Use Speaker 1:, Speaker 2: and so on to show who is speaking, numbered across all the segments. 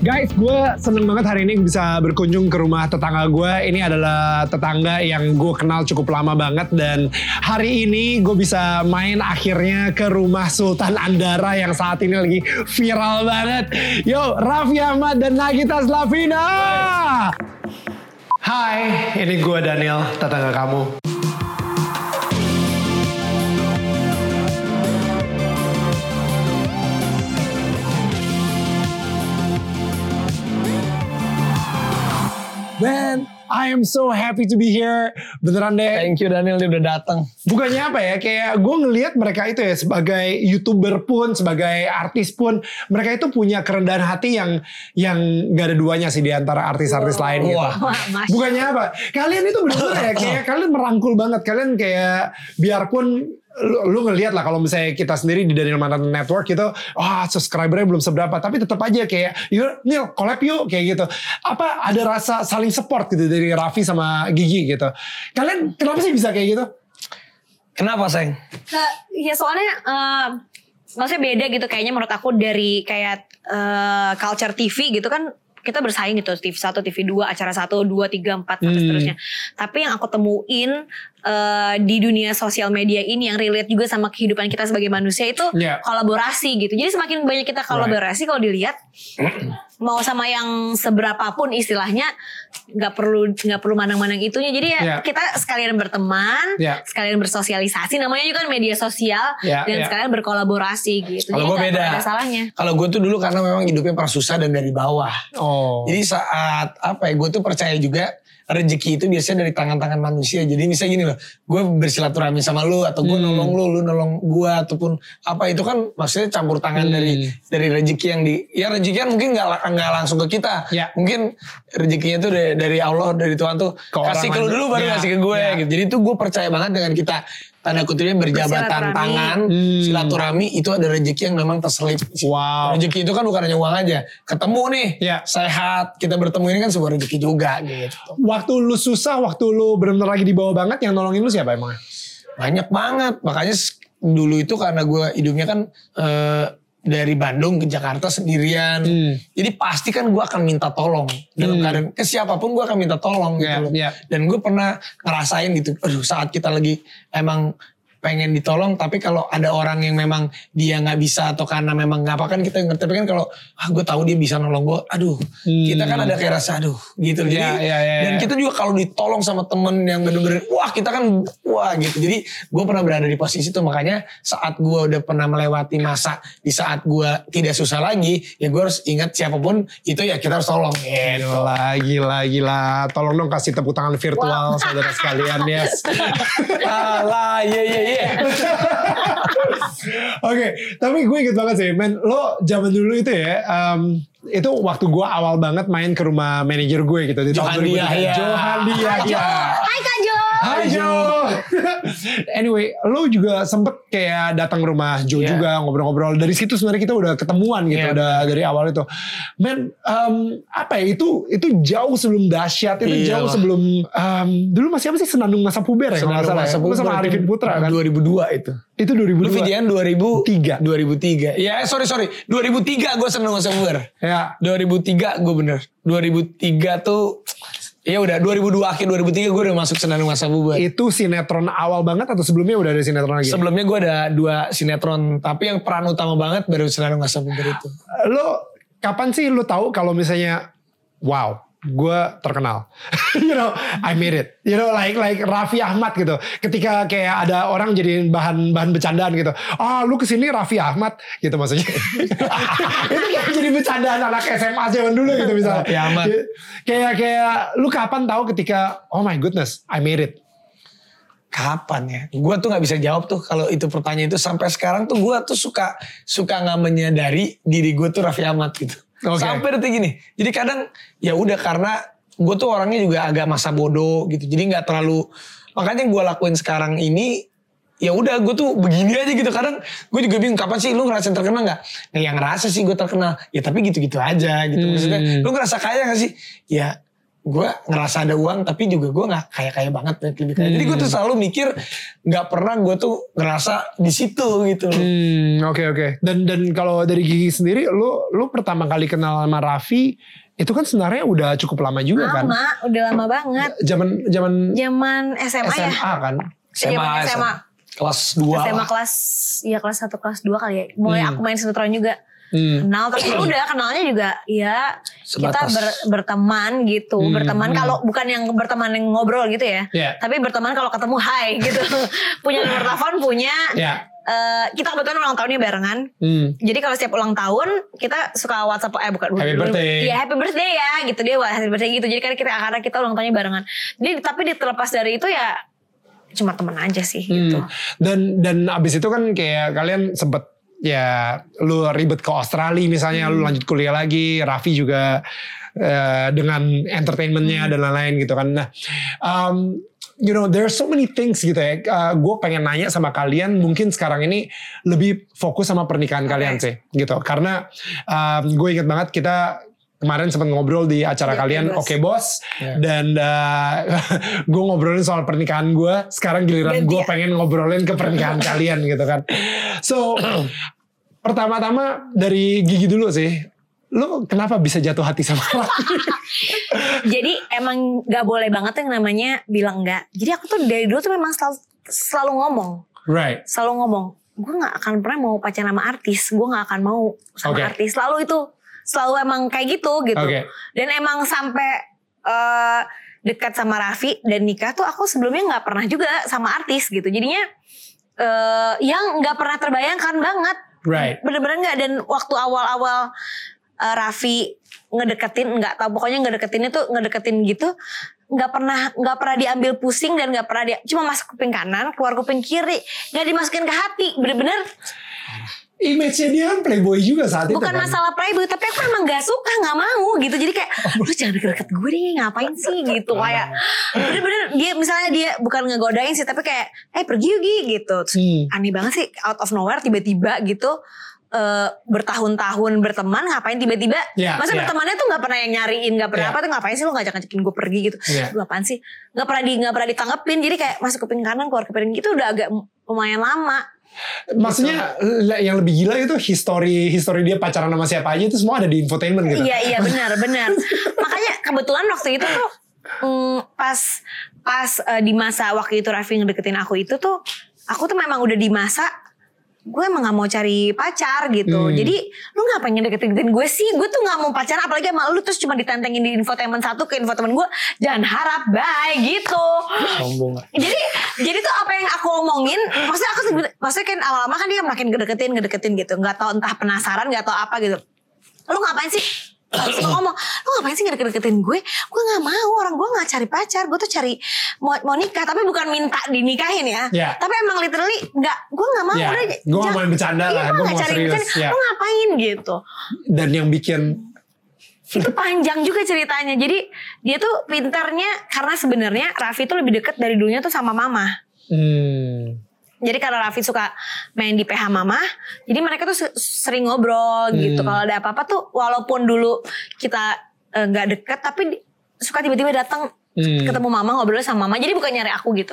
Speaker 1: Guys, gue seneng banget hari ini bisa berkunjung ke rumah tetangga gue. Ini adalah tetangga yang gue kenal cukup lama banget dan hari ini gue bisa main akhirnya ke rumah Sultan Andara yang saat ini lagi viral banget. Yo, Raffi Ahmad dan Nagita Slavina. Hai, ini gue Daniel, tetangga kamu. Man, I am so happy to be here. Beneran deh.
Speaker 2: Thank you Daniel dia udah datang.
Speaker 1: Bukannya apa ya, kayak gue ngelihat mereka itu ya sebagai youtuber pun, sebagai artis pun, mereka itu punya kerendahan hati yang yang gak ada duanya sih di antara artis-artis lain gitu.
Speaker 2: Wah.
Speaker 3: Masya
Speaker 1: Bukannya apa? Kalian itu bener-bener ya, kayak kalian merangkul banget. Kalian kayak biarpun lu, lu ngelihat lah kalau misalnya kita sendiri di Daniel Mantan Network gitu, wah subscribernya belum seberapa, tapi tetap aja kayak, yuk Nil collab yuk kayak gitu. Apa ada rasa saling support gitu dari Raffi sama Gigi gitu. Kalian kenapa sih bisa kayak gitu?
Speaker 2: Kenapa sayang?
Speaker 3: Ke- ya soalnya eh, maksudnya beda gitu kayaknya menurut aku dari kayak eh, culture TV gitu kan kita bersaing gitu TV 1, TV 2, acara 1, 2, 3, 4 sampai
Speaker 1: Hmm.
Speaker 3: seterusnya. Tapi yang aku temuin eh, di dunia sosial media ini yang relate juga sama kehidupan kita sebagai manusia itu
Speaker 1: Yeah.
Speaker 3: kolaborasi gitu. Jadi semakin banyak kita kolaborasi kalau dilihat mau sama yang seberapa pun istilahnya nggak perlu nggak perlu mandang-mandang itunya. Jadi ya
Speaker 1: Yeah.
Speaker 3: kita sekalian berteman,
Speaker 1: Yeah.
Speaker 3: sekalian bersosialisasi. Namanya juga kan media sosial
Speaker 1: Yeah,
Speaker 3: dan
Speaker 1: yeah.
Speaker 3: sekalian berkolaborasi gitu.
Speaker 2: Kalau gue beda.
Speaker 3: ada salahnya.
Speaker 2: Kalau gue tuh dulu karena memang hidupnya pernah susah dan dari bawah.
Speaker 1: Oh.
Speaker 2: Jadi saat apa ya gue tuh percaya juga rezeki itu biasanya dari tangan-tangan manusia. Jadi misalnya gini loh, gue bersilaturahmi sama lu atau gue
Speaker 1: Hmm.
Speaker 2: nolong lu, lu nolong gue ataupun apa itu kan maksudnya campur tangan
Speaker 1: Hmm.
Speaker 2: dari dari rezeki yang di ya rezeki kan mungkin nggak nggak langsung ke kita.
Speaker 1: Ya.
Speaker 2: Mungkin rezekinya tuh dari, dari Allah dari Tuhan tuh
Speaker 1: Ke
Speaker 2: kasih ke lu dulu baru
Speaker 1: Ya,
Speaker 2: kasih ke gue
Speaker 1: ya.
Speaker 2: gitu. Jadi tuh gue percaya banget dengan kita tanda kutipnya berjabatan tangan,
Speaker 1: Hmm.
Speaker 2: silaturahmi itu ada rezeki yang memang terselip.
Speaker 1: Wow.
Speaker 2: Rezeki itu kan bukan hanya uang aja. Ketemu nih,
Speaker 1: Ya.
Speaker 2: sehat, kita bertemu ini kan sebuah rezeki juga gitu.
Speaker 1: Waktu lu susah, waktu lu benar-benar lagi di bawah banget, yang nolongin lu siapa emang?
Speaker 2: Banyak banget. Makanya dulu itu karena gue hidupnya kan eh, dari Bandung ke Jakarta sendirian.
Speaker 1: Hmm.
Speaker 2: Jadi pasti kan gue akan minta tolong. Dalam
Speaker 1: Hmm.
Speaker 2: keadaan ke siapa pun gue akan minta tolong gitu
Speaker 1: Ya,
Speaker 2: loh.
Speaker 1: ya.
Speaker 2: Dan gue pernah ngerasain gitu. Aduh saat kita lagi emang pengen ditolong tapi kalau ada orang yang memang dia nggak bisa atau karena memang nggak apa kan kita ngerti tapi kan kalau ah gue tahu dia bisa nolong gue aduh
Speaker 1: Hmm.
Speaker 2: kita kan ada kayak rasa aduh gitu
Speaker 1: Ya,
Speaker 2: jadi
Speaker 1: ya, ya,
Speaker 2: dan
Speaker 1: ya.
Speaker 2: kita juga kalau ditolong sama temen yang bener-bener wah kita kan wah gitu jadi gue pernah berada di posisi itu makanya saat gue udah pernah melewati masa di saat gue tidak susah lagi ya gue harus ingat siapa pun itu ya kita harus tolong gitu
Speaker 1: Gila, gila, gila. Tolong dong kasih tepuk tangan virtual saudara sekalian ya.
Speaker 2: Alah, iya iya iya.
Speaker 1: Oke, tapi gue inget banget sih, men. Lo zaman dulu itu ya, em, itu waktu gue awal banget main ke rumah manajer gue gitu di tahun
Speaker 2: Johan
Speaker 1: 2003.
Speaker 2: Yahya.
Speaker 1: Johan Yahya.
Speaker 3: Hai Kak Jo.
Speaker 1: Hai Jo. anyway, lo juga sempet kayak datang ke rumah Jo
Speaker 2: Iya.
Speaker 1: juga ngobrol-ngobrol. Dari situ sebenarnya kita udah ketemuan gitu,
Speaker 2: Iya,
Speaker 1: udah dari awal itu. Men, em, apa ya itu itu jauh sebelum dahsyat, itu
Speaker 2: Iya
Speaker 1: jauh sebelum em, dulu masih apa sih senandung masa puber ya? salah ya? Lo sama Arifin Putra kan?
Speaker 2: 2002 itu.
Speaker 1: Itu
Speaker 2: Lu
Speaker 1: 2002.
Speaker 2: Vidian 2003.
Speaker 1: 2003.
Speaker 2: 2003. Ya sorry sorry. 2003 gue seneng sama Uber.
Speaker 1: Ya.
Speaker 2: 2003 gue bener. 2003 tuh ya udah 2002 akhir 2003 gue udah masuk Senandung Masa Bubar.
Speaker 1: Itu sinetron awal banget atau sebelumnya udah ada sinetron lagi?
Speaker 2: Sebelumnya gue ada dua sinetron, tapi yang peran utama banget baru Senandung Masa Bubar itu.
Speaker 1: lo kapan sih lo tahu kalau misalnya wow gue terkenal. You know I made it. You know like like Raffi Ahmad gitu. Ketika kayak ada orang jadi bahan bahan bercandaan gitu. Ah lu ke sini Raffi Ahmad? Gitu maksudnya. Itu kayak jadi bercandaan anak SMA zaman dulu gitu misalnya.
Speaker 2: Raffi Ahmad.
Speaker 1: kayak kayak lu kapan tahu ketika oh my goodness I made it?
Speaker 2: Kapan ya? Gue tuh nggak bisa jawab tuh kalau itu pertanyaan itu. Sampai sekarang tuh gue tuh suka suka nggak menyadari diri gue tuh Raffi Ahmad gitu.
Speaker 1: Oke.
Speaker 2: Sampai detik gini. Jadi kadang ya udah karena gue tuh orangnya juga agak masa bodoh gitu. Jadi nggak terlalu makanya gue lakuin sekarang ini ya udah gue tuh begini aja gitu kadang gue juga bingung kapan sih lu ngerasain terkenal nggak nah yang ngerasa sih gue terkenal ya tapi gitu-gitu aja gitu
Speaker 1: Hmm.
Speaker 2: maksudnya lu ngerasa kaya gak sih ya gue ngerasa ada uang tapi juga gue nggak kaya kaya banget lebih kaya. Jadi gue tuh selalu mikir nggak pernah gue tuh ngerasa di situ gitu. loh.
Speaker 1: Hmm, oke oke. Dan dan kalau dari Gigi sendiri, lu lu pertama kali kenal sama Raffi itu kan sebenarnya udah cukup lama juga kan?
Speaker 3: Lama, udah lama banget.
Speaker 1: Zaman zaman
Speaker 3: Zaman SMA, ya.
Speaker 1: SMA kan?
Speaker 3: Zaman SMA.
Speaker 2: kelas 2
Speaker 3: SMA kelas ya kelas 1 kelas 2 kali ya. Mulai
Speaker 1: Hmm.
Speaker 3: aku main sinetron juga.
Speaker 1: Hmm.
Speaker 3: Kenal tapi udah kenalnya juga ya kita
Speaker 2: Sebatas.
Speaker 3: ber- berteman gitu.
Speaker 1: Hmm.
Speaker 3: Berteman kalau bukan yang berteman yang ngobrol gitu ya.
Speaker 1: Ya.
Speaker 3: Tapi berteman kalau ketemu hai gitu. punya nomor telepon punya.
Speaker 1: Ya.
Speaker 3: Eh, kita kebetulan ulang tahunnya barengan.
Speaker 1: Hmm.
Speaker 3: Jadi kalau setiap ulang tahun kita suka WhatsApp eh bukan
Speaker 1: Happy birthday.
Speaker 3: Iya happy birthday ya gitu dia happy birthday gitu. Jadi kan kita karena kita ulang tahunnya barengan. Jadi tapi terlepas dari itu ya cuma teman aja sih gitu.
Speaker 1: Hmm. Dan dan abis itu kan kayak kalian sempet ya lu ribet ke Australia misalnya lu lanjut kuliah lagi Raffi juga eh, dengan entertainmentnya dan lain-lain gitu kan. Nah um, you know there are so many things gitu ya. Gue pengen nanya sama kalian mungkin sekarang ini lebih fokus sama pernikahan kalian sih gitu. Karena gue inget banget kita kemarin sempat ngobrol di acara
Speaker 3: Iya,
Speaker 1: kalian. Oke Bos
Speaker 2: Iya.
Speaker 1: dan gue ngobrolin soal pernikahan gue sekarang giliran gue
Speaker 3: ya?
Speaker 1: pengen ngobrolin ke pernikahan kalian gitu kan so pertama-tama dari gigi dulu sih lu kenapa bisa jatuh hati sama Raffi?
Speaker 3: Jadi emang gak boleh banget yang namanya bilang enggak. Jadi aku tuh dari dulu tuh memang selalu, selalu ngomong.
Speaker 1: right
Speaker 3: Selalu ngomong. Gue gak akan pernah mau pacaran sama artis. Gue gak akan mau sama
Speaker 1: Oke.
Speaker 3: artis. Selalu itu. Selalu emang kayak gitu gitu.
Speaker 1: Oke.
Speaker 3: Dan emang sampai eh, dekat sama Raffi dan nikah tuh aku sebelumnya gak pernah juga sama artis gitu. Jadinya eh, yang gak pernah terbayangkan banget.
Speaker 1: right
Speaker 3: Bener-bener gak. Dan waktu awal-awal eh, Raffi ngedeketin nggak tahu pokoknya ngedeketinnya tuh ngedeketin gitu nggak pernah nggak pernah diambil pusing dan nggak pernah dia cuma masuk kuping kanan keluar kuping kiri nggak dimasukin ke hati bener-bener
Speaker 1: image-nya dia kan playboy juga saat itu
Speaker 3: bukan
Speaker 1: kan
Speaker 3: masalah playboy tapi aku emang nggak suka nggak mau gitu jadi kayak lu jangan deket-deket gue deh ngapain sih gitu kayak bener-bener dia misalnya dia bukan ngegodain sih tapi kayak eh pergi yuk Gi," gitu Terus
Speaker 1: Hmm.
Speaker 3: aneh banget sih out of nowhere tiba-tiba gitu eh, bertahun-tahun berteman ngapain tiba-tiba
Speaker 1: Ya,
Speaker 3: masa
Speaker 1: ya.
Speaker 3: bertemannya tuh nggak pernah yang nyariin nggak pernah
Speaker 1: Ya.
Speaker 3: apa tuh ngapain sih lu ngajak ngajakin gue pergi gitu
Speaker 1: Ya.
Speaker 3: Lu apaan sih nggak pernah di nggak pernah ditanggepin jadi kayak masuk kuping kanan keluar kuping gitu udah agak lumayan lama
Speaker 1: maksudnya yang lebih gila itu history history dia pacaran sama siapa aja itu semua ada di infotainment gitu
Speaker 3: Iya iya benar benar. Makanya kebetulan waktu itu tuh mm, pas pas eh, di masa waktu itu Raffi ngedeketin aku itu tuh aku tuh memang udah di masa gue emang gak mau cari pacar gitu.
Speaker 1: Hmm.
Speaker 3: Jadi lu gak pengen deketin gue sih? Gue tuh gak mau pacaran apalagi sama lu terus cuma ditentengin di infotainment satu ke infotainment gue. Jangan harap bye gitu.
Speaker 2: Sombong.
Speaker 3: jadi jadi tuh apa yang aku omongin maksudnya aku maksudnya kan awal-awal kan dia makin ngedeketin ngedeketin gitu nggak tahu entah penasaran nggak tahu apa gitu lu ngapain sih Suka ngomong lu ngapain sih ngedeket-deketin gue gue nggak mau orang gue nggak cari pacar gue tuh cari mau, mau nikah tapi bukan minta dinikahin ya
Speaker 1: Ya.
Speaker 3: tapi emang literally nggak gue nggak mau
Speaker 1: Ya,
Speaker 3: udah
Speaker 1: gue nggak
Speaker 3: jangan-
Speaker 1: mau bercanda
Speaker 3: iya,
Speaker 1: lah,
Speaker 3: gue
Speaker 1: gue mau
Speaker 3: cari
Speaker 1: serius,
Speaker 3: bercanda.
Speaker 1: ya.
Speaker 3: lu ngapain gitu
Speaker 1: dan yang bikin
Speaker 3: itu panjang juga ceritanya. Jadi dia tuh pinternya karena sebenarnya Raffi tuh lebih deket dari dulunya tuh sama mama.
Speaker 1: hmm,
Speaker 3: Jadi karena Raffi suka main di PH mama, jadi mereka tuh se- sering ngobrol gitu.
Speaker 1: Hmm.
Speaker 3: Kalau ada apa-apa tuh, walaupun dulu kita eh, nggak deket, tapi suka tiba-tiba datang
Speaker 1: Hmm.
Speaker 3: ketemu mama ngobrol sama mama. Jadi bukan nyari aku gitu.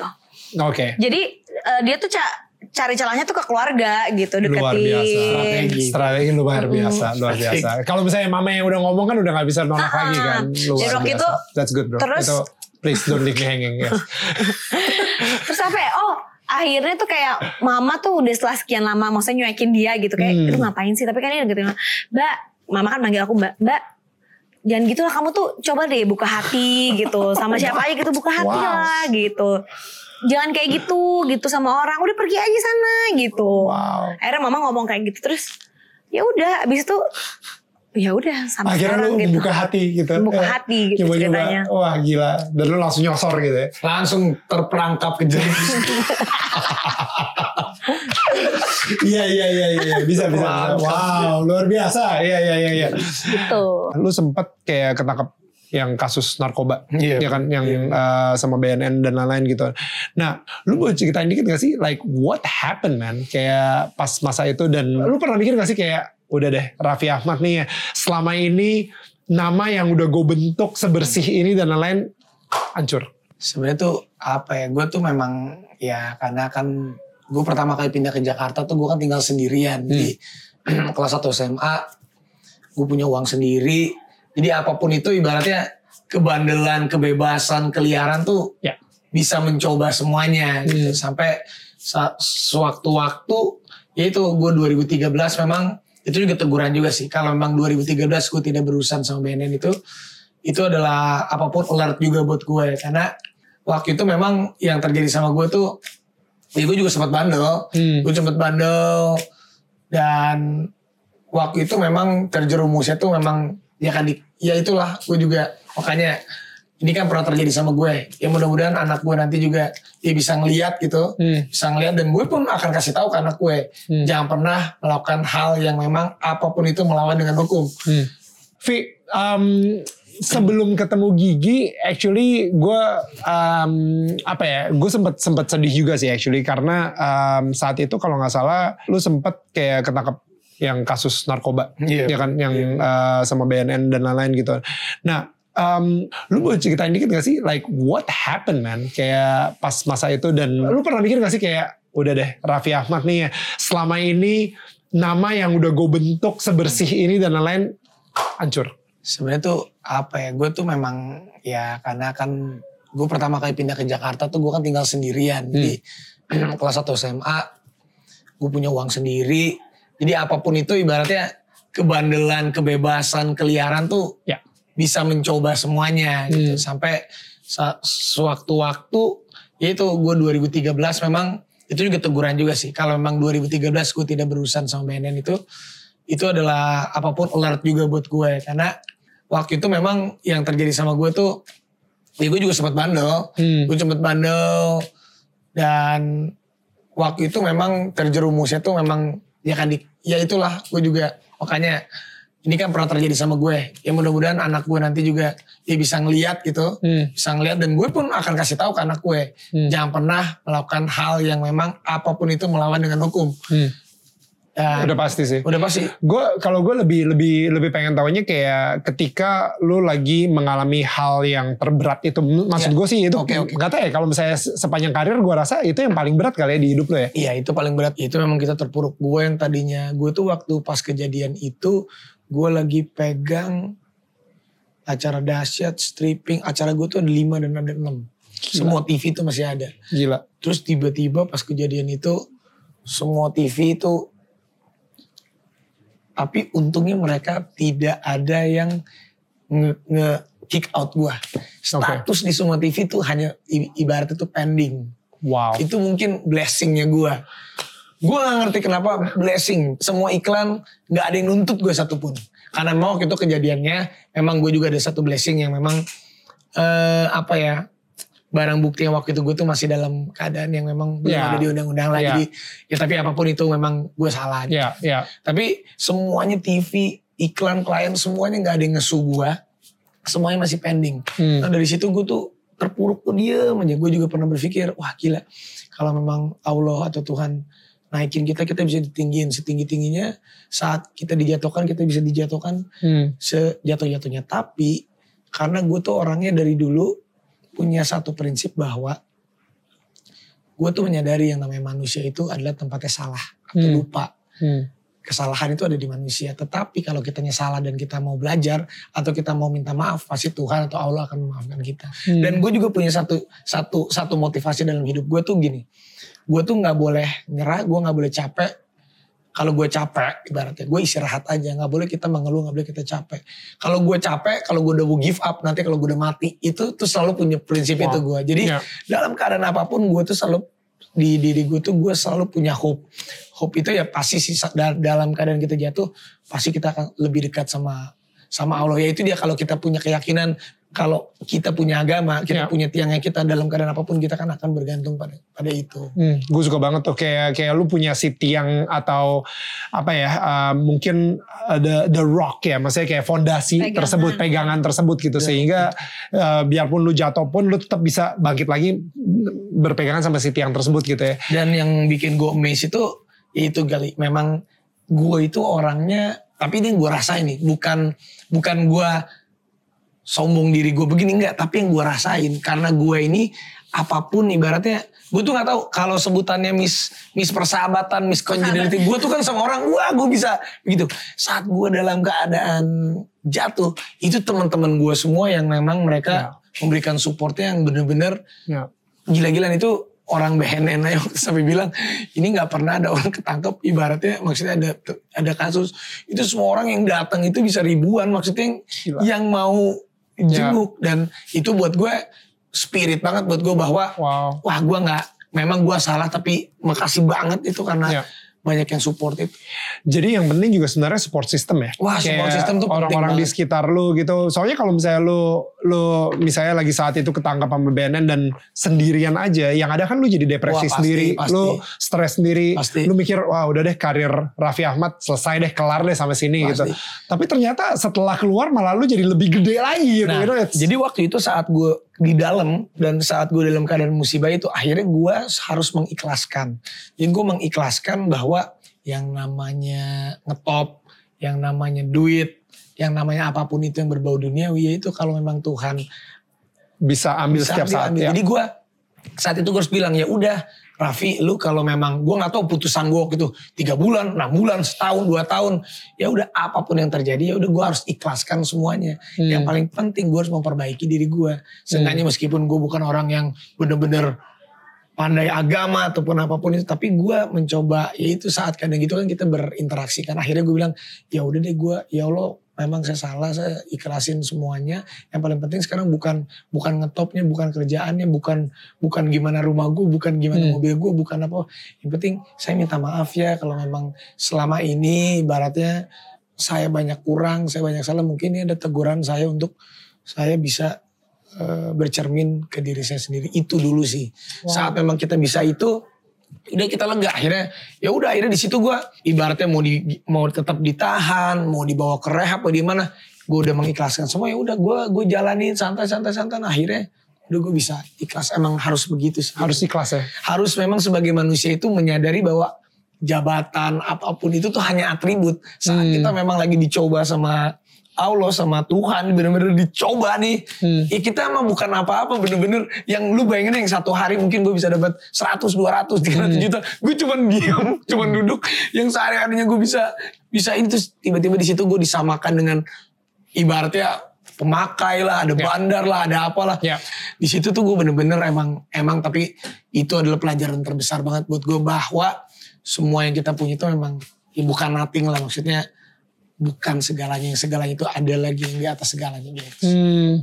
Speaker 1: oke
Speaker 3: Jadi eh, dia tuh ca- cari celahnya tuh ke keluarga gitu, deketin.
Speaker 1: luar biasa
Speaker 2: Strategi.
Speaker 1: strategi luar biasa luar biasa kalau misalnya mama yang udah ngomong kan udah nggak bisa nolak
Speaker 3: Ah,
Speaker 1: lagi kan luar
Speaker 3: jadi
Speaker 1: biasa
Speaker 3: itu,
Speaker 1: that's good bro
Speaker 3: terus-
Speaker 1: itu please don't leave me hanging yes.
Speaker 3: Terus apa ya? Oh akhirnya tuh kayak mama tuh udah setelah sekian lama maksudnya nyuekin dia gitu kayak
Speaker 1: Hmm.
Speaker 3: itu ngapain sih? Tapi kan dia deketin mbak mama kan manggil aku mbak mbak jangan gitu lah kamu tuh coba deh buka hati gitu. Sama siapa aja gitu buka hati
Speaker 1: Wow.
Speaker 3: lah gitu. Jangan kayak gitu gitu sama orang udah pergi aja sana gitu.
Speaker 1: Wow.
Speaker 3: Akhirnya mama ngomong kayak gitu terus ya udah abis itu ya udah sampai
Speaker 1: akhirnya
Speaker 3: sekarang
Speaker 1: lu
Speaker 3: gitu.
Speaker 1: buka hati gitu.
Speaker 3: Buka
Speaker 1: Eh,
Speaker 3: hati gitu
Speaker 1: coba-coba,
Speaker 3: ceritanya.
Speaker 1: wah gila. Dan lu langsung nyosor gitu ya.
Speaker 2: Langsung terperangkap ke
Speaker 1: iya iya iya iya. Bisa bisa bisa. Wow luar biasa. Iya iya iya iya.
Speaker 3: Gitu
Speaker 1: lu sempet kayak ketangkep yang kasus narkoba
Speaker 2: Iya.
Speaker 1: ya kan? Yang uh, sama BNN dan lain-lain gitu. Nah, lu boleh ceritain dikit gak sih like what happened man? Kayak pas masa itu dan lu pernah mikir gak sih kayak udah deh Raffi Ahmad nih ya selama ini nama yang udah gue bentuk sebersih ini dan lain-lain hancur.
Speaker 2: Sebenarnya tuh apa ya? Gue tuh memang ya karena kan gue pertama kali pindah ke Jakarta tuh gue kan tinggal sendirian di kelas 1 SMA. Gue punya uang sendiri. Jadi apa pun itu ibaratnya kebandelan, kebebasan, keliaran tuh
Speaker 1: Ya.
Speaker 2: bisa mencoba semuanya gitu. Sampai sa- sewaktu-waktu ya itu gue 2013 memang itu juga teguran juga sih. Kalau memang 2013 gue tidak berurusan sama BNN itu itu adalah apa pun alert juga buat gue karena waktu itu memang yang terjadi sama gue tuh ya gue juga sempat bandel
Speaker 1: Hmm.
Speaker 2: gue sempat bandel dan waktu itu memang terjerumusnya tuh memang ya kan di- ya itulah gue juga makanya ini kan pernah terjadi sama gue ya mudah-mudahan anak gue nanti juga ya bisa ngeliat gitu
Speaker 1: Hmm.
Speaker 2: bisa ngeliat dan gue pun akan kasih tahu ke anak gue
Speaker 1: Hmm.
Speaker 2: jangan pernah melakukan hal yang memang apa pun itu melawan dengan hukum
Speaker 1: Hmm. Vi, um, sebelum ketemu Gigi, actually gue um, apa ya, gue sempet sempet sedih juga sih actually karena um, saat itu kalau nggak salah, lu sempet kayak ketangkep yang kasus narkoba,
Speaker 2: Iya.
Speaker 1: ya kan, yang uh, sama BNN dan lain-lain gitu. Nah, um, lu boleh ceritain dikit gak sih, like what happened man, kayak pas masa itu dan lu pernah mikir gak sih kayak, udah deh Raffi Ahmad nih ya, selama ini nama yang udah gue bentuk sebersih ini dan lain-lain hancur.
Speaker 2: sebenarnya tuh apa ya gue tuh memang ya karena kan gue pertama kali pindah ke Jakarta tuh gue kan tinggal sendirian di kelas 1 SMA gue punya uang sendiri jadi apa pun itu ibaratnya kebandelan kebebasan keliaran tuh
Speaker 1: Ya.
Speaker 2: Bisa mencoba semuanya gitu.
Speaker 1: Hmm.
Speaker 2: sampai sa- sewaktu-waktu ya itu gue 2013 memang itu juga teguran juga sih. Kalau memang 2013 gue tidak berurusan sama BNN itu itu adalah apa pun alert juga buat gue karena waktu itu memang yang terjadi sama gue tuh ya gue juga sempat bandel.
Speaker 1: Hmm.
Speaker 2: gue sempat bandel. Dan waktu itu memang terjerumusnya tuh memang ya kan di, ya itulah gue juga. Makanya ini kan pernah terjadi sama gue ya mudah-mudahan anak gue nanti juga ya bisa ngeliat gitu
Speaker 1: Hmm.
Speaker 2: bisa ngeliat dan gue pun akan kasih tahu ke anak gue
Speaker 1: Hmm.
Speaker 2: jangan pernah melakukan hal yang memang apa pun itu melawan dengan hukum
Speaker 1: Hmm.
Speaker 2: dan
Speaker 1: Udah pasti sih.
Speaker 2: udah pasti
Speaker 1: Gue kalau gue lebih lebih lebih pengen tahunya kayak ketika lu lagi mengalami hal yang terberat itu, maksud
Speaker 2: Ya.
Speaker 1: gue sih itu
Speaker 2: Oke, oke.
Speaker 1: nggak tahu ya kalau misalnya se- sepanjang karir gue rasa itu yang paling berat kali ya di hidup lo ya.
Speaker 2: Iya itu paling berat itu memang kita terpuruk gue yang tadinya gue tuh waktu pas kejadian itu gue lagi pegang acara dahsyat stripping. Acara gue tuh ada 5 dan ada 6 semua TV itu masih ada.
Speaker 1: Gila.
Speaker 2: terus tiba-tiba pas kejadian itu semua TV itu tapi untungnya mereka tidak ada yang nge, nge kick out gue status di semua TV itu hanya ibaratnya itu pending.
Speaker 1: Wow.
Speaker 2: itu mungkin blessingnya gue. Gue gak ngerti kenapa blessing. Semua iklan gak ada yang nuntut gue satupun. Karena memang waktu itu kejadiannya memang gue juga ada satu blessing yang memang eh apa ya barang bukti yang waktu itu gue tuh masih dalam keadaan yang memang belum
Speaker 1: Ya.
Speaker 2: ada di undang-undang lah.
Speaker 1: Ya.
Speaker 2: Jadi ya tapi apa pun itu memang gue salah.
Speaker 1: Ya, ya.
Speaker 2: Tapi semuanya TV, iklan, klien semuanya gak ada yang ngesu gue. Semuanya masih pending.
Speaker 1: Hmm.
Speaker 2: Nah dari situ gue tuh terpuruk tuh diem aja. Gue juga pernah berpikir, wah gila. Kalau memang Allah atau Tuhan naikin kita, kita bisa ditinggiin setinggi-tingginya. Saat kita dijatuhkan, kita bisa dijatuhkan
Speaker 1: Hmm.
Speaker 2: sejatuh-jatuhnya. Tapi karena gue tuh orangnya dari dulu punya satu prinsip bahwa gue tuh menyadari yang namanya manusia itu adalah tempatnya salah atau
Speaker 1: Hmm.
Speaker 2: lupa
Speaker 1: Hmm.
Speaker 2: Kesalahan itu ada di manusia. Tetapi kalau kitanya salah dan kita mau belajar atau kita mau minta maaf, pasti Tuhan atau Allah akan memaafkan kita.
Speaker 1: Hmm.
Speaker 2: Dan gue juga punya satu satu satu motivasi dalam hidup gue tuh gini. Gue tuh nggak boleh nyerah, gue nggak boleh capek. Kalau gue capek, ibaratnya gue istirahat aja. nggak boleh kita mengeluh, nggak boleh kita capek. Kalau gue capek, kalau gue udah mau give up, nanti kalau gue udah mati, itu tuh selalu punya prinsip
Speaker 1: Wow.
Speaker 2: itu gue. Jadi
Speaker 1: Ya.
Speaker 2: dalam keadaan apa pun gue tuh selalu di diri gue tuh gue selalu punya hope. Hope itu ya pasti sih dalam keadaan kita jatuh pasti kita akan lebih dekat sama sama Allah. Ya itu dia kalau kita punya keyakinan kalau kita punya agama, kita
Speaker 1: Ya.
Speaker 2: punya tiangnya kita dalam keadaan apa pun kita kan akan bergantung pada pada itu.
Speaker 1: Hmm, gue suka banget tuh kayak kayak lu punya si tiang atau apa ya uh, mungkin uh, the the rock ya maksudnya kayak fondasi
Speaker 3: Pegangan.
Speaker 1: tersebut pegangan tersebut gitu
Speaker 2: Ya,
Speaker 1: sehingga uh, biarpun lu jatuh pun lu tetap bisa bangkit lagi berpegangan sama si tiang tersebut gitu ya.
Speaker 2: Dan yang bikin gue amazed itu itu kali memang gue itu orangnya Tapi ini yang gue rasain nih, bukan bukan gue sombong diri gue begini enggak, tapi yang gue rasain karena gue ini apa pun ibaratnya gue tuh nggak tahu kalau sebutannya miss miss persahabatan miss congeniality gue tuh kan sama orang wah gue bisa gitu. Saat gue dalam keadaan jatuh itu teman-teman gue semua yang memang mereka memberikan supportnya yang bener-bener
Speaker 1: Ya.
Speaker 2: gila-gilaan. Itu orang BNN aja waktu sampai bilang ini nggak pernah ada orang ketangkep ibaratnya maksudnya ada ada kasus itu semua orang yang datang itu bisa ribuan maksudnya yang,
Speaker 1: Gila.
Speaker 2: yang mau jenguk dan itu buat gue spirit banget buat gue bahwa
Speaker 1: Wow.
Speaker 2: wah gue nggak memang gue salah tapi makasih banget itu karena
Speaker 1: Ya.
Speaker 2: Banyak yang support itu
Speaker 1: Jadi yang penting juga sebenarnya support system ya.
Speaker 2: Wah, support
Speaker 1: Kayak
Speaker 2: system tuh penting
Speaker 1: orang-orang di sekitar lu gitu. Soalnya kalau misalnya lu lu misalnya lagi saat itu ketangkap sama BNN dan sendirian aja, yang ada kan lu jadi depresi
Speaker 2: Wah, pasti,
Speaker 1: sendiri,
Speaker 2: pasti.
Speaker 1: lu stres sendiri,
Speaker 2: Pasti.
Speaker 1: lu mikir wah udah deh karir Raffi Ahmad selesai deh kelar deh sampai sini
Speaker 2: Pasti.
Speaker 1: gitu. Tapi ternyata setelah keluar malah lu jadi lebih gede lagi gitu.
Speaker 2: Nah,
Speaker 1: it's-
Speaker 2: jadi waktu itu saat gue di dalam dan saat gue dalam keadaan musibah itu akhirnya gue harus mengikhlaskan. Jadi gue mengikhlaskan bahwa yang namanya ngetop, yang namanya duit, yang namanya apa pun itu yang berbau duniawi ya itu kalau memang Tuhan
Speaker 1: bisa ambil
Speaker 2: bisa
Speaker 1: setiap
Speaker 2: ambil,
Speaker 1: saat
Speaker 2: ambil.
Speaker 1: ya.
Speaker 2: Jadi gue saat itu gue harus bilang ya udah Raffi lu kalau memang gue nggak tahu putusan gue waktu itu tiga bulan, enam bulan, setahun, dua tahun ya udah apa pun yang terjadi ya udah gue harus ikhlaskan semuanya.
Speaker 1: Hmm.
Speaker 2: Yang paling penting gue harus memperbaiki diri gue. Seenggaknya meskipun gue bukan orang yang bener-bener pandai agama ataupun apa pun itu, tapi gue mencoba ya itu saat kadang gitu kan kita berinteraksi kan. Akhirnya gue bilang ya udah deh gue ya Allah memang saya salah saya ikhlasin semuanya. Yang paling penting sekarang bukan bukan ngetopnya, bukan kerjaannya, bukan bukan gimana rumah gue, bukan gimana
Speaker 1: Hmm.
Speaker 2: mobil gue, bukan apa. Yang penting saya minta maaf ya kalau memang selama ini ibaratnya saya banyak kurang, saya banyak salah. Mungkin ini ada teguran saya untuk saya bisa eh, bercermin ke diri saya sendiri. Itu dulu sih. Saat memang kita bisa itu, udah kita lega akhirnya ya udah akhirnya di situ gue ibaratnya mau di mau tetap ditahan mau dibawa ke rehab atau di mana gue udah mengikhlaskan semua ya udah gue gue jalanin santai santai santai Nah, akhirnya udah gue bisa ikhlas emang harus begitu sih
Speaker 1: Harus ikhlas ya.
Speaker 2: harus memang sebagai manusia itu menyadari bahwa jabatan apa pun itu tuh hanya atribut saat
Speaker 1: Hmm.
Speaker 2: kita memang lagi dicoba sama Allah sama Tuhan bener-bener dicoba nih
Speaker 1: Hmm.
Speaker 2: ya kita mah bukan apa-apa bener-bener yang lu bayangin yang satu hari mungkin gue bisa dapat 100 200 300 juta gue cuman diam cuman duduk yang sehari-harinya gue bisa bisa terus tiba-tiba di situ gue disamakan dengan ibaratnya pemakai lah ada
Speaker 1: Ya.
Speaker 2: bandar lah ada apalah
Speaker 1: Ya.
Speaker 2: di situ tuh gue bener-bener emang emang tapi itu adalah pelajaran terbesar banget buat gue bahwa semua yang kita punya itu memang ya bukan nothing lah maksudnya bukan segalanya yang segalanya itu ada lagi yang di atas segalanya gitu.
Speaker 1: Hmm,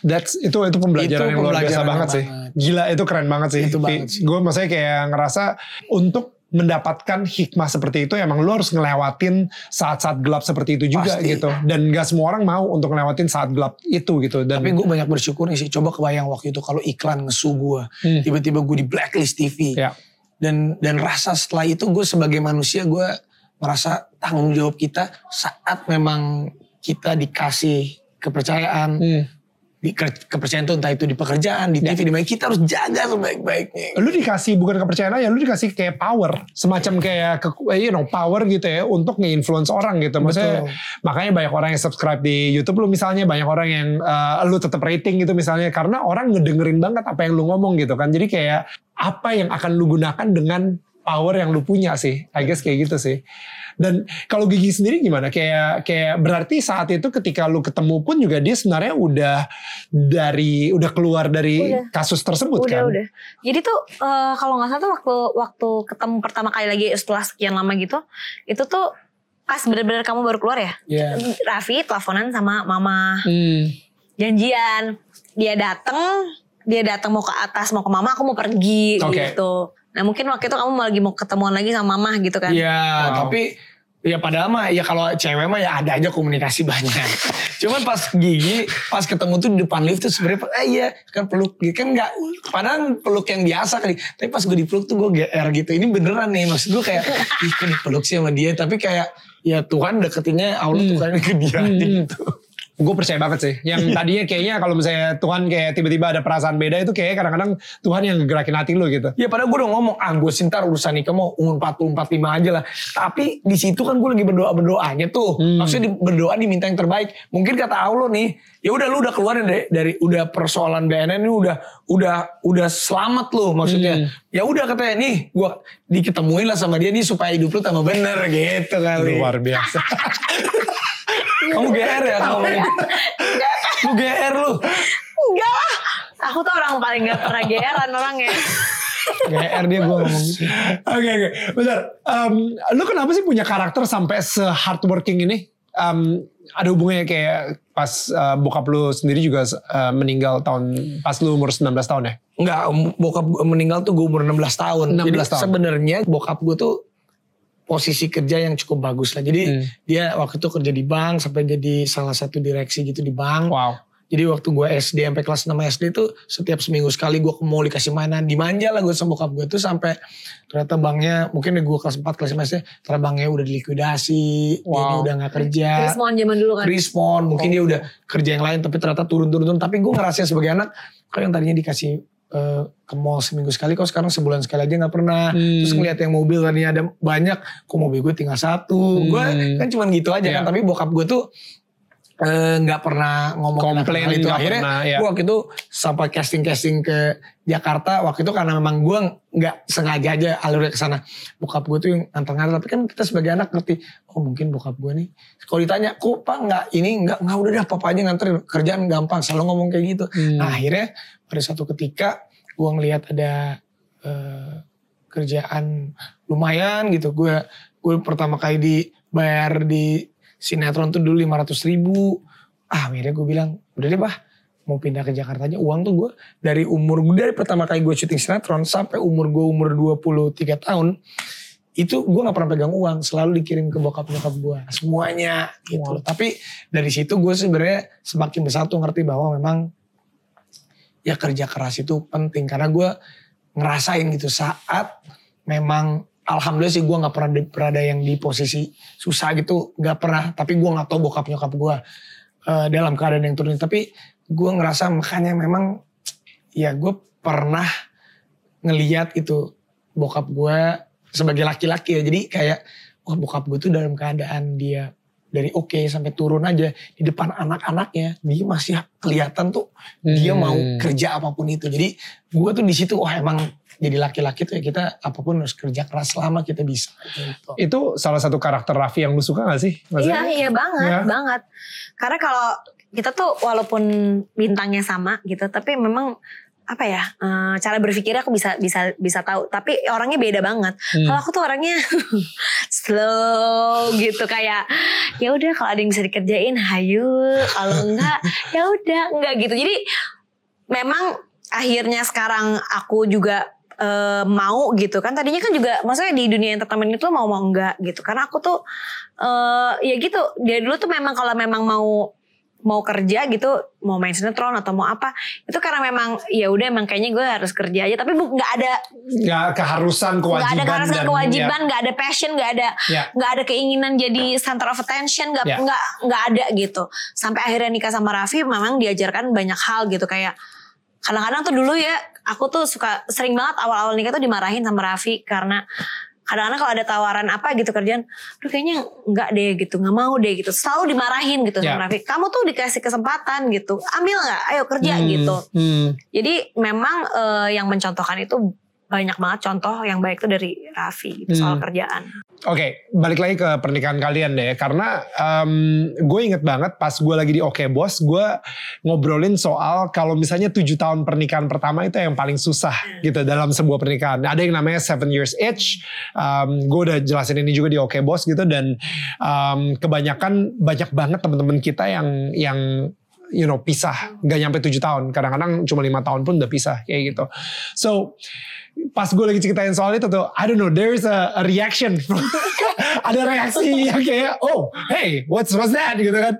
Speaker 1: that's itu itu pembelajaran
Speaker 2: Itu
Speaker 1: yang luar biasa
Speaker 2: pembelajaran
Speaker 1: banget sih.
Speaker 2: banget.
Speaker 1: Gila itu keren banget sih.
Speaker 2: Itu banget sih.
Speaker 1: Gue maksudnya kayak ngerasa untuk mendapatkan hikmah seperti itu emang lu harus ngelewatin saat-saat gelap seperti itu juga
Speaker 2: Pasti.
Speaker 1: gitu. Dan gak semua orang mau untuk ngelewatin saat gelap itu gitu. Dan
Speaker 2: Tapi gue banyak bersyukur nih sih. Coba kebayang waktu itu kalau iklan ngesu gue.
Speaker 1: Hmm.
Speaker 2: Tiba-tiba gue di blacklist TV.
Speaker 1: ya,
Speaker 2: Dan dan rasa setelah itu gue sebagai manusia gue merasa tanggung jawab kita saat memang kita dikasih kepercayaan.
Speaker 1: hmm.
Speaker 2: Di, ke- kepercayaan itu entah itu di pekerjaan, di TV, di mana kita harus jaga sebaik-baiknya.
Speaker 1: lu dikasih bukan kepercayaan aja, lu dikasih kayak power, semacam kayak ke, you know power gitu ya untuk nge-influence orang gitu. Maksudnya
Speaker 2: Betul.
Speaker 1: makanya banyak orang yang subscribe di YouTube lu misalnya, banyak orang yang uh, lu tetap rating gitu misalnya karena orang ngedengerin banget apa yang lu ngomong gitu kan. Jadi kayak apa yang akan lu gunakan dengan power yang lu punya sih. I guess kayak gitu sih. Dan kalau Gigi sendiri gimana? Kayak kayak berarti saat itu ketika lu ketemu pun juga dia sebenarnya udah dari udah keluar dari
Speaker 3: Udah.
Speaker 1: kasus tersebut
Speaker 3: udah
Speaker 1: kan?
Speaker 3: udah jadi tuh eh, kalau nggak salah tuh waktu waktu ketemu pertama kali lagi setelah sekian lama gitu itu tuh pas bener-bener kamu baru keluar ya
Speaker 2: Iya.
Speaker 3: Raffi teleponan sama mama
Speaker 1: Hmm.
Speaker 3: janjian dia datang dia datang mau ke atas mau ke mama aku mau pergi
Speaker 1: Oke.
Speaker 3: gitu nah mungkin waktu itu kamu lagi mau ketemuan lagi sama mama gitu kan
Speaker 2: Iya,
Speaker 1: Wow.
Speaker 2: tapi ya padahal mah ya kalau cewek mah ya ada aja komunikasi banyak. Cuman pas gigi, pas ketemu tuh di depan lift tuh sebenarnya eh iya kan peluk gitu kan enggak padahal peluk yang biasa kali. Tapi pas gue dipeluk tuh gue GR gitu. Ini beneran nih maksud gue kayak ih kok dipeluk sih sama dia tapi kayak ya Tuhan deketinnya Allah
Speaker 1: Hmm.
Speaker 2: Tuhan ke dia
Speaker 1: Hmm.
Speaker 2: gitu.
Speaker 1: Gue percaya banget sih. Yang tadinya kayaknya kalau misalnya Tuhan kayak tiba-tiba ada perasaan beda itu kayak kadang-kadang Tuhan yang ngegerakin hati lu gitu.
Speaker 2: Ya padahal gue udah ngomong, ah gue sintar urusan nikah mau umur 40, 45 aja lah. Tapi di situ kan gue lagi berdoa-berdoanya tuh.
Speaker 1: Hmm.
Speaker 2: Maksudnya di- berdoa diminta yang terbaik. Mungkin kata Allah nih, ya udah lu udah keluar dari, dari udah persoalan BNN ini udah udah udah selamat lu maksudnya.
Speaker 1: Hmm.
Speaker 2: Ya udah katanya nih gue diketemuin lah sama dia nih supaya hidup lu tambah bener gitu kali.
Speaker 1: Luar biasa.
Speaker 2: Kamu GR ya kamu. Lu GR lu.
Speaker 3: Enggak lah. Aku tuh orang paling gak pernah geran orangnya.
Speaker 2: GR dia gue ngomong gitu.
Speaker 1: Oke oke, bentar. Em, lu kenapa sih punya karakter sampai se hardworking ini? Em, ada hubungannya kayak pas eh, bokap lu sendiri juga eh, meninggal tahun pas lu umur 19 tahun ya?
Speaker 2: Enggak, bokap meninggal tuh gue umur 16 tahun.
Speaker 1: 16
Speaker 2: Jadi
Speaker 1: tahun.
Speaker 2: sebenarnya bokap gue tuh posisi kerja yang cukup bagus lah. Jadi
Speaker 1: Hmm.
Speaker 2: dia waktu itu kerja di bank sampai jadi salah satu direksi gitu di bank.
Speaker 1: Wow.
Speaker 2: Jadi waktu gue SD sampai kelas 6 SD tuh setiap seminggu sekali gue ke mall dikasih mainan. Dimanja lah gue sama bokap gue tuh sampai ternyata banknya mungkin gue kelas 4 kelas 5 SD ternyata banknya udah dilikuidasi. Dia
Speaker 1: Wow.
Speaker 2: udah gak kerja.
Speaker 3: Respon zaman dulu kan.
Speaker 2: respon mungkin dia udah kerja yang lain tapi ternyata turun-turun tapi gue ngerasain sebagai anak kalau yang tadinya dikasih eh, ke mall seminggu sekali kok sekarang sebulan sekali aja nggak pernah
Speaker 1: Hmm.
Speaker 2: terus ngeliat yang mobil tadinya ada banyak kok mobil gue tinggal satu
Speaker 1: Hmm.
Speaker 2: gue kan cuman gitu aja
Speaker 1: Iya.
Speaker 2: kan tapi bokap gue tuh eh, nggak pernah ngomong
Speaker 1: Komplain
Speaker 2: itu akhirnya
Speaker 1: pernah, ya.
Speaker 2: gue waktu itu sampai casting casting ke Jakarta waktu itu karena memang gue nggak sengaja aja alurnya ke sana. Bokap gue tuh yang nganter-nganter tapi kan kita sebagai anak ngerti oh mungkin bokap gue nih. Kalau ditanya kok pak nggak ini nggak nggak udah dah papa aja nganter kerjaan gampang selalu ngomong kayak gitu.
Speaker 1: Hmm.
Speaker 2: nah akhirnya pada suatu ketika gue ngelihat ada eh, kerjaan lumayan gitu. Gue gue pertama kali dibayar di sinetron tuh dulu 500 ribu. Ah akhirnya gue bilang udah deh bah. Mau pindah ke Jakarta aja uang tuh gue dari umur dari pertama kali gue syuting sinetron sampai umur gue umur 23 tahun itu gue nggak pernah pegang uang selalu dikirim ke bokap nyokap gue semuanya gitu loh. tapi dari situ gue sebenarnya semakin besar tuh ngerti bahwa memang ya kerja keras itu penting karena gue ngerasain gitu saat memang alhamdulillah sih gue nggak pernah berada yang di posisi susah gitu. Nggak pernah tapi gue nggak tahu bokap nyokap gue eh, dalam keadaan yang turun. Tapi gue ngerasa makanya memang ya gue pernah ngeliat itu bokap gue sebagai laki-laki ya. Jadi kayak wah bokap gue tuh dalam keadaan dia dari oke sampai turun aja di depan anak-anaknya dia masih kelihatan tuh dia
Speaker 1: Hmm.
Speaker 2: mau kerja apa pun itu. Jadi gue tuh di situ wah emang jadi laki-laki tuh ya kita apa pun harus kerja keras selama kita bisa gitu.
Speaker 1: Itu salah satu karakter Raffi yang lu suka gak sih?
Speaker 3: Iya, iya banget,
Speaker 1: Ya.
Speaker 3: banget. Karena kalau kita tuh walaupun bintangnya sama gitu, tapi memang apa ya eh, cara berpikirnya aku bisa bisa bisa tahu tapi orangnya beda banget
Speaker 1: Hmm.
Speaker 3: kalau aku tuh orangnya slow gitu kayak ya udah kalau ada yang bisa dikerjain hayu kalau enggak ya udah enggak gitu jadi memang akhirnya sekarang aku juga eh, mau gitu kan. Tadinya kan juga maksudnya di dunia entertainment itu mau mau enggak gitu. Karena aku tuh eh ya gitu. Dia dulu tuh memang kalau memang mau mau kerja gitu mau main sinetron atau mau apa itu karena memang ya udah emang kayaknya gue harus kerja aja. Tapi bu- nggak ada
Speaker 1: Gak keharusan
Speaker 3: nggak
Speaker 1: kewajiban
Speaker 3: ada keharusan
Speaker 1: dan-
Speaker 3: kewajiban nggak ada passion nggak ada
Speaker 1: Ya.
Speaker 3: nggak ada keinginan jadi center of attention nggak
Speaker 1: Ya.
Speaker 3: nggak nggak ada gitu. Sampai akhirnya nikah sama Raffi memang diajarkan banyak hal gitu. Kayak kadang-kadang tuh dulu ya aku tuh suka sering banget awal-awal nikah tuh dimarahin sama Raffi karena kadang-kadang kalau ada tawaran apa gitu kerjaan, aduh kayaknya nggak deh gitu, nggak mau deh gitu, selalu dimarahin gitu
Speaker 1: Ya.
Speaker 3: sama Raffi. Kamu tuh dikasih kesempatan gitu, ambil nggak, ayo kerja
Speaker 1: Hmm,
Speaker 3: gitu.
Speaker 1: hmm.
Speaker 3: Jadi memang eh, yang mencontohkan itu banyak banget contoh yang baik tuh dari Raffi gitu, soal
Speaker 1: Hmm.
Speaker 3: kerjaan.
Speaker 1: Oke, balik lagi ke pernikahan kalian deh. Karena gue inget banget pas gue lagi di Oke Bos, gue ngobrolin soal kalau misalnya tujuh tahun pernikahan pertama itu yang paling susah gitu dalam sebuah pernikahan. Ada yang namanya seven years itch. gue udah jelasin ini juga di Oke Bos gitu dan um, kebanyakan banyak banget teman-teman kita yang yang you know pisah, gak nyampe tujuh tahun. Kadang-kadang cuma lima tahun pun udah pisah kayak gitu. So pas gue lagi ceritain soal itu tuh, I don't know, there's a, a reaction. Ada reaksi yang kayak, oh, hey, what's what's that gitu kan.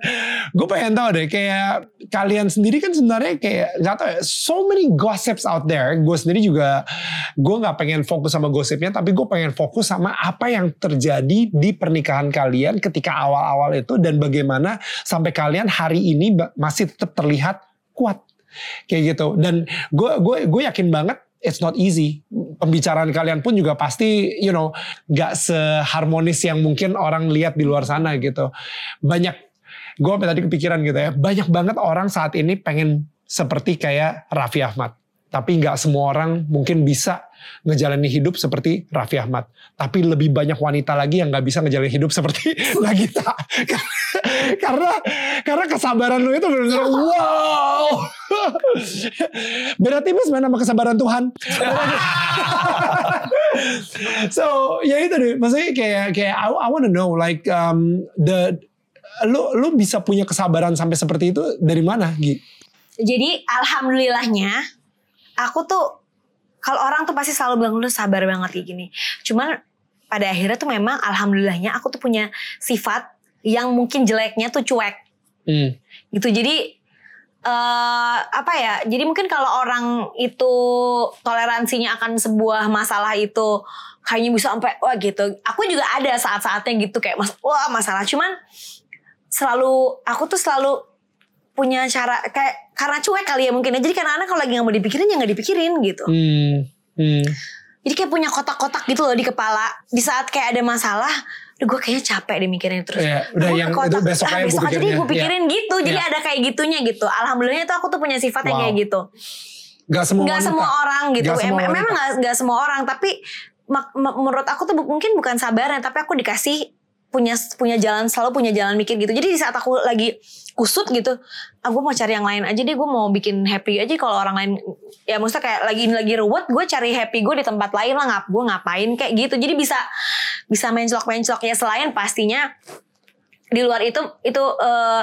Speaker 1: Gue pengen tahu deh, kayak kalian sendiri kan sebenarnya kayak nggak tahu ya, so many gossips out there. Gue sendiri juga, gue nggak pengen fokus sama gosipnya, tapi gue pengen fokus sama apa yang terjadi di pernikahan kalian ketika awal-awal itu dan bagaimana sampai kalian hari ini masih tetap terlihat kuat kayak gitu dan gue gue gue yakin banget it's not easy. Pembicaraan kalian pun juga pasti you know nggak seharmonis yang mungkin orang lihat di luar sana gitu. Banyak gue tadi kepikiran gitu ya banyak banget orang saat ini pengen seperti kayak Raffi Ahmad tapi nggak semua orang mungkin bisa ngejalani hidup seperti Raffi Ahmad. Tapi lebih banyak wanita lagi yang nggak bisa ngejalani hidup seperti Nagita. karena karena kesabaran lu itu benar-benar wow. Beda tipis mana sama kesabaran Tuhan. so ya itu deh. Maksudnya kayak kayak I, I wanna know like um, the lu lu bisa punya kesabaran sampai seperti itu dari mana Gi?
Speaker 3: Jadi alhamdulillahnya aku tuh kalau orang tuh pasti selalu bilang lu sabar banget kayak gini. Cuman pada akhirnya tuh memang alhamdulillahnya aku tuh punya sifat yang mungkin jeleknya tuh cuek
Speaker 1: Hmm.
Speaker 3: gitu. Jadi eh apa ya? Jadi mungkin kalau orang itu toleransinya akan sebuah masalah itu kayaknya bisa sampai wah gitu. Aku juga ada saat-saatnya gitu kayak mas wah masalah. Cuman selalu aku tuh selalu punya cara kayak karena cuek kali ya mungkin ya. Jadi kadang-kadang kalau lagi nggak mau dipikirin ya nggak dipikirin gitu.
Speaker 1: Hmm. Hmm.
Speaker 3: Jadi kayak punya kotak-kotak gitu loh di kepala. Di saat kayak ada masalah, Duh gue kayaknya capek deh mikirin terus.
Speaker 1: Iya, udah yang
Speaker 3: kotak,
Speaker 1: itu besok
Speaker 3: ah,
Speaker 1: aja gua
Speaker 3: besok aja deh gue pikirin gitu. Jadi
Speaker 1: Iya.
Speaker 3: ada kayak gitunya gitu. Alhamdulillahnya tuh aku tuh punya sifat yang
Speaker 1: Wow.
Speaker 3: kayak gitu.
Speaker 1: Gak semua wanita.
Speaker 3: semua orang gitu.
Speaker 1: Nggak semua
Speaker 3: memang nggak nggak semua orang. Tapi menurut aku tuh mungkin bukan sabarnya. Tapi aku dikasih punya punya jalan selalu punya jalan mikir gitu. Jadi di saat aku lagi kusut gitu, ah gue mau cari yang lain aja deh. Gue mau bikin happy aja kalau orang lain ya maksudnya kayak lagi lagi ruwet gue cari happy gue di tempat lain lah ngap gue ngapain kayak gitu jadi bisa bisa menclok menclok ya selain pastinya di luar itu itu eh,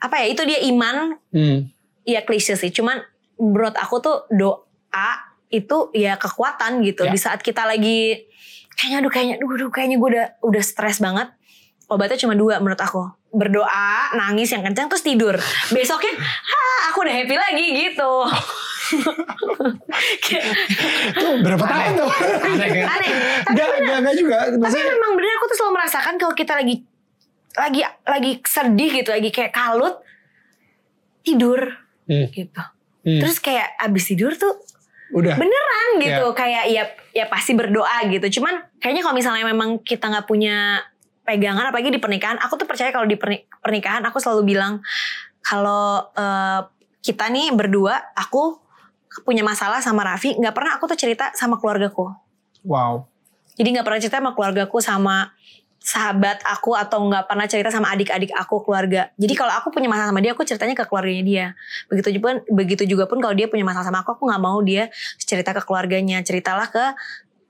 Speaker 3: apa ya itu dia iman
Speaker 1: Hmm.
Speaker 3: ya klise sih cuman menurut aku tuh doa itu ya kekuatan gitu
Speaker 1: Ya.
Speaker 3: di saat kita lagi kayaknya aduh kayaknya aduh, aduh kayaknya gue udah udah stres banget obatnya cuma dua menurut aku berdoa nangis yang kencang terus tidur besoknya ah aku udah happy lagi gitu
Speaker 1: Tuh, berapa tahun tuh?
Speaker 2: Aneh kan?
Speaker 3: aneh tapi
Speaker 1: Gak, gak, gak juga.
Speaker 3: tapi
Speaker 1: Maksudnya,
Speaker 3: memang bener aku tuh selalu merasakan kalau kita lagi lagi lagi sedih gitu lagi kayak kalut tidur
Speaker 1: Hmm.
Speaker 3: gitu
Speaker 1: Hmm.
Speaker 3: terus kayak abis tidur tuh
Speaker 1: udah.
Speaker 3: beneran gitu kayak ya ya pasti berdoa gitu cuman kayaknya kalau misalnya memang kita nggak punya pegangan apalagi di pernikahan aku tuh percaya kalau di perni- pernikahan aku selalu bilang kalau eh, kita nih berdua aku punya masalah sama Raffi nggak pernah aku tuh cerita sama keluargaku
Speaker 1: Wow.
Speaker 3: jadi nggak pernah cerita sama keluargaku sama sahabat aku atau nggak pernah cerita sama adik-adik aku keluarga. Jadi kalau aku punya masalah sama dia, aku ceritanya ke keluarganya dia. Begitu juga begitu juga pun kalau dia punya masalah sama aku, aku nggak mau dia cerita ke keluarganya. Ceritalah ke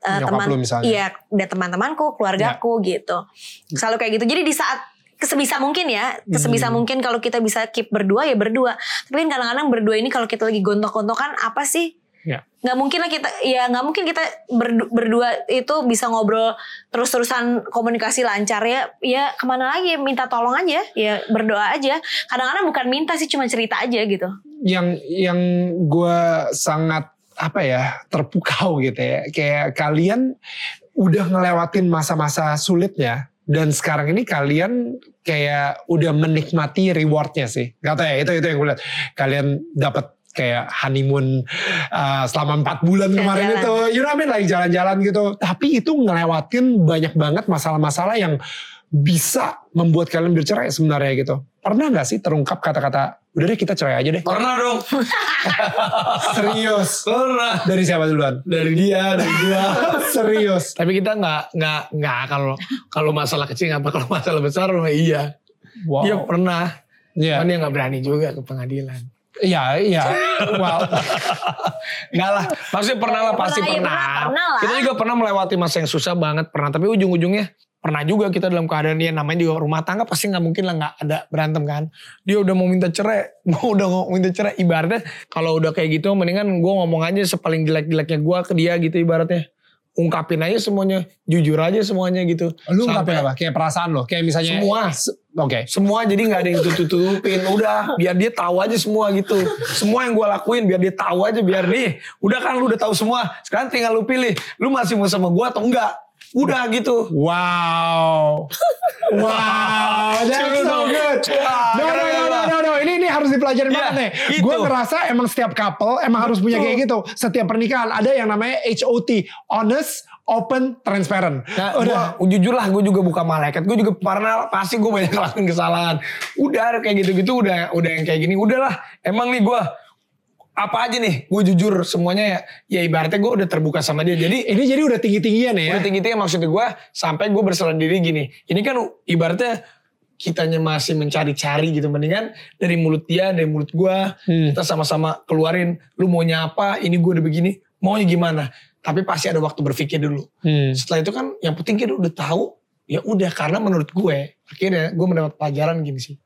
Speaker 3: uh,
Speaker 1: Nyokap
Speaker 3: teman, iya, dan teman-temanku, keluargaku gitu. Selalu kayak gitu. Jadi di saat kesebisa mungkin ya, kesebisa
Speaker 1: Hmm.
Speaker 3: mungkin kalau kita bisa keep berdua ya berdua. Tapi kan kadang-kadang berdua ini kalau kita lagi gontok-gontokan apa sih?
Speaker 1: Ya.
Speaker 3: nggak mungkin lah kita ya nggak mungkin kita berdu- berdua itu bisa ngobrol terus-terusan komunikasi lancar ya ya ke mana lagi minta tolong aja ya berdoa aja kadang-kadang bukan minta sih cuma cerita aja gitu
Speaker 1: Yang yang gue sangat apa ya terpukau gitu ya. Kayak kalian udah ngelewatin masa-masa sulitnya dan sekarang ini kalian kayak udah menikmati rewardnya sih. Gak tau ya itu itu yang gue lihat. Kalian dapat kayak honeymoon uh, selama empat bulan kemarin
Speaker 3: Jalan-jalan.
Speaker 1: itu, you know I mean, like jalan-jalan gitu. Tapi itu ngelewatin banyak banget masalah-masalah yang bisa membuat kalian bercerai sebenarnya gitu. Pernah nggak sih terungkap kata-kata, udah deh kita cerai aja deh.
Speaker 2: Pernah dong.
Speaker 1: Serius.
Speaker 2: Pernah.
Speaker 1: Dari siapa duluan?
Speaker 2: Dari dia, dari gua.
Speaker 1: Serius.
Speaker 2: Tapi kita nggak nggak nggak kalau kalau masalah kecil nggak apa kalau masalah besar mah iya.
Speaker 1: Wow.
Speaker 2: Iya pernah.
Speaker 1: Iya.
Speaker 2: Cuman dia nggak berani juga ke pengadilan.
Speaker 1: Iya, iya. Well,
Speaker 2: Enggak lah. Maksudnya pernah lah, pasti
Speaker 3: Pernah, iya,
Speaker 2: pernah.
Speaker 3: pernah, pernah lah.
Speaker 2: Kita juga pernah melewati masa yang susah banget, pernah. Tapi ujung-ujungnya pernah juga kita dalam keadaan dia namanya juga rumah tangga pasti nggak mungkin lah nggak ada berantem kan. Dia udah mau minta cerai mau udah mau minta cerai. Ibaratnya kalau udah kayak gitu mendingan gue ngomong aja sepaling jelek-jeleknya gue ke dia gitu ibaratnya. Ungkapin aja semuanya jujur aja semuanya gitu.
Speaker 1: Lu ungkapin apa? Kayak perasaan lo? Kayak misalnya...
Speaker 2: Semua.
Speaker 1: Se- Oke.
Speaker 2: semua jadi nggak ada yang tutup-tutupin. Udah biar dia tahu aja semua gitu. Semua yang gue lakuin biar dia tahu aja. Biar nih udah kan lu udah tahu semua. Sekarang tinggal lu pilih lu masih mau sama gue atau enggak udah gitu
Speaker 1: Wow. Wow, that's so good.
Speaker 2: Wah,
Speaker 1: No, no, no, no, no, no. Ini ini harus dipelajarin
Speaker 2: Iya,
Speaker 1: banget nih.
Speaker 2: gitu.
Speaker 1: Gue ngerasa emang setiap couple emang harus punya kayak gitu. Setiap pernikahan ada yang namanya HOT, honest, open, transparent.
Speaker 2: Nah,
Speaker 1: Udah.
Speaker 2: gua, jujur lah gue juga bukan malaikat. Gue juga pernah pasti gue banyak ngelakuin kesalahan. Udah kayak gitu-gitu udah udah yang kayak gini. Udahlah. Emang nih gue apa aja nih? Gue jujur semuanya ya. Ya ibaratnya gue udah terbuka sama dia. Jadi
Speaker 1: Ini jadi udah tinggi-tinggian ya.
Speaker 2: udah tinggi-tinggi maksudnya gue sampai gue berserah diri gini. Ini kan ibaratnya kitanya masih mencari-cari gitu. Mendingan dari mulut dia, dari mulut gue.
Speaker 1: Hmm.
Speaker 2: Kita sama-sama keluarin. Lu maunya apa? Ini gue udah begini. Maunya gimana? Tapi pasti ada waktu berpikir dulu
Speaker 1: Hmm.
Speaker 2: setelah itu kan yang penting kita udah tahu ya udah karena menurut gue akhirnya gue mendapat pelajaran gini sih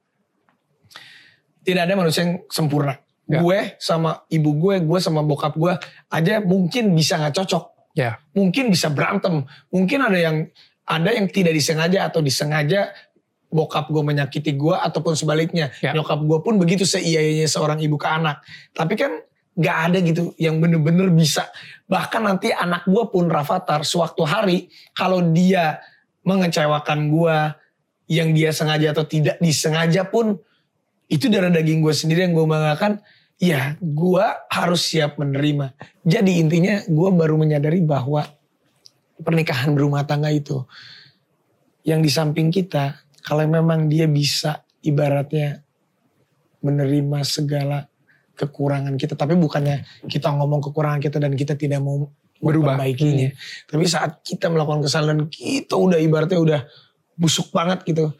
Speaker 2: tidak ada manusia yang sempurna
Speaker 1: Ya.
Speaker 2: gue sama ibu gue gue sama bokap gue aja mungkin bisa nggak cocok
Speaker 1: Ya.
Speaker 2: mungkin bisa berantem mungkin ada yang ada yang tidak disengaja atau disengaja bokap gue menyakiti gue ataupun sebaliknya
Speaker 1: Ya.
Speaker 2: nyokap gue pun begitu seiya-iyanya seorang ibu ke anak tapi kan nggak ada gitu yang bener-bener bisa bahkan nanti anak gue pun Rafathar sewaktu hari kalau dia mengecewakan gue yang dia sengaja atau tidak disengaja pun itu darah daging gue sendiri yang gue banggakan. Ya gue harus siap menerima. Jadi intinya gue baru menyadari bahwa pernikahan berumah tangga itu yang di samping kita kalau memang dia bisa ibaratnya menerima segala kekurangan kita tapi bukannya kita ngomong kekurangan kita dan kita tidak mau
Speaker 1: Berubah.
Speaker 2: memperbaikinya. Tapi saat kita melakukan kesalahan kita udah ibaratnya udah busuk banget gitu.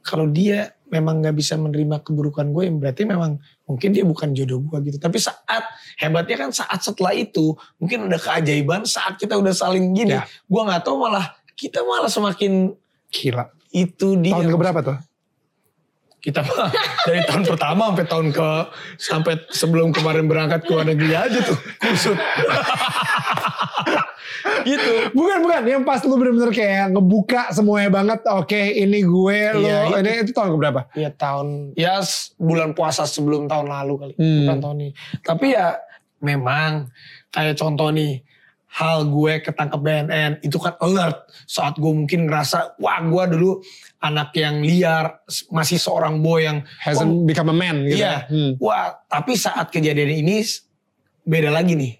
Speaker 2: Kalau dia memang nggak bisa menerima keburukan gue berarti memang mungkin dia bukan jodoh gue gitu tapi saat hebatnya kan saat setelah itu mungkin ada keajaiban saat kita udah saling gini
Speaker 1: Ya.
Speaker 2: gue nggak tahu malah kita malah semakin
Speaker 1: Gila.
Speaker 2: itu dia
Speaker 1: Tahun keberapa tuh?
Speaker 2: Kita mah dari tahun pertama sampai tahun ke sampai sebelum kemarin berangkat ke luar negeri aja tuh kusut gitu
Speaker 1: Bukan bukan, yang pas lu bener-bener kayak ngebuka semuanya banget. Oke, ini gue,
Speaker 2: Iya, itu.
Speaker 1: ini itu tahun keberapa?
Speaker 2: ya tahun ya bulan puasa sebelum tahun lalu kali
Speaker 1: Hmm.
Speaker 2: bukan tahun ini tapi ya memang kayak contoh nih hal gue ketangkep BNN itu kan alert saat gue mungkin ngerasa wah gue dulu anak yang liar masih seorang boy yang
Speaker 1: Hasn't become a man gitu.
Speaker 2: Iya.
Speaker 1: ya. Hmm.
Speaker 2: Wah, tapi saat kejadian ini beda lagi nih.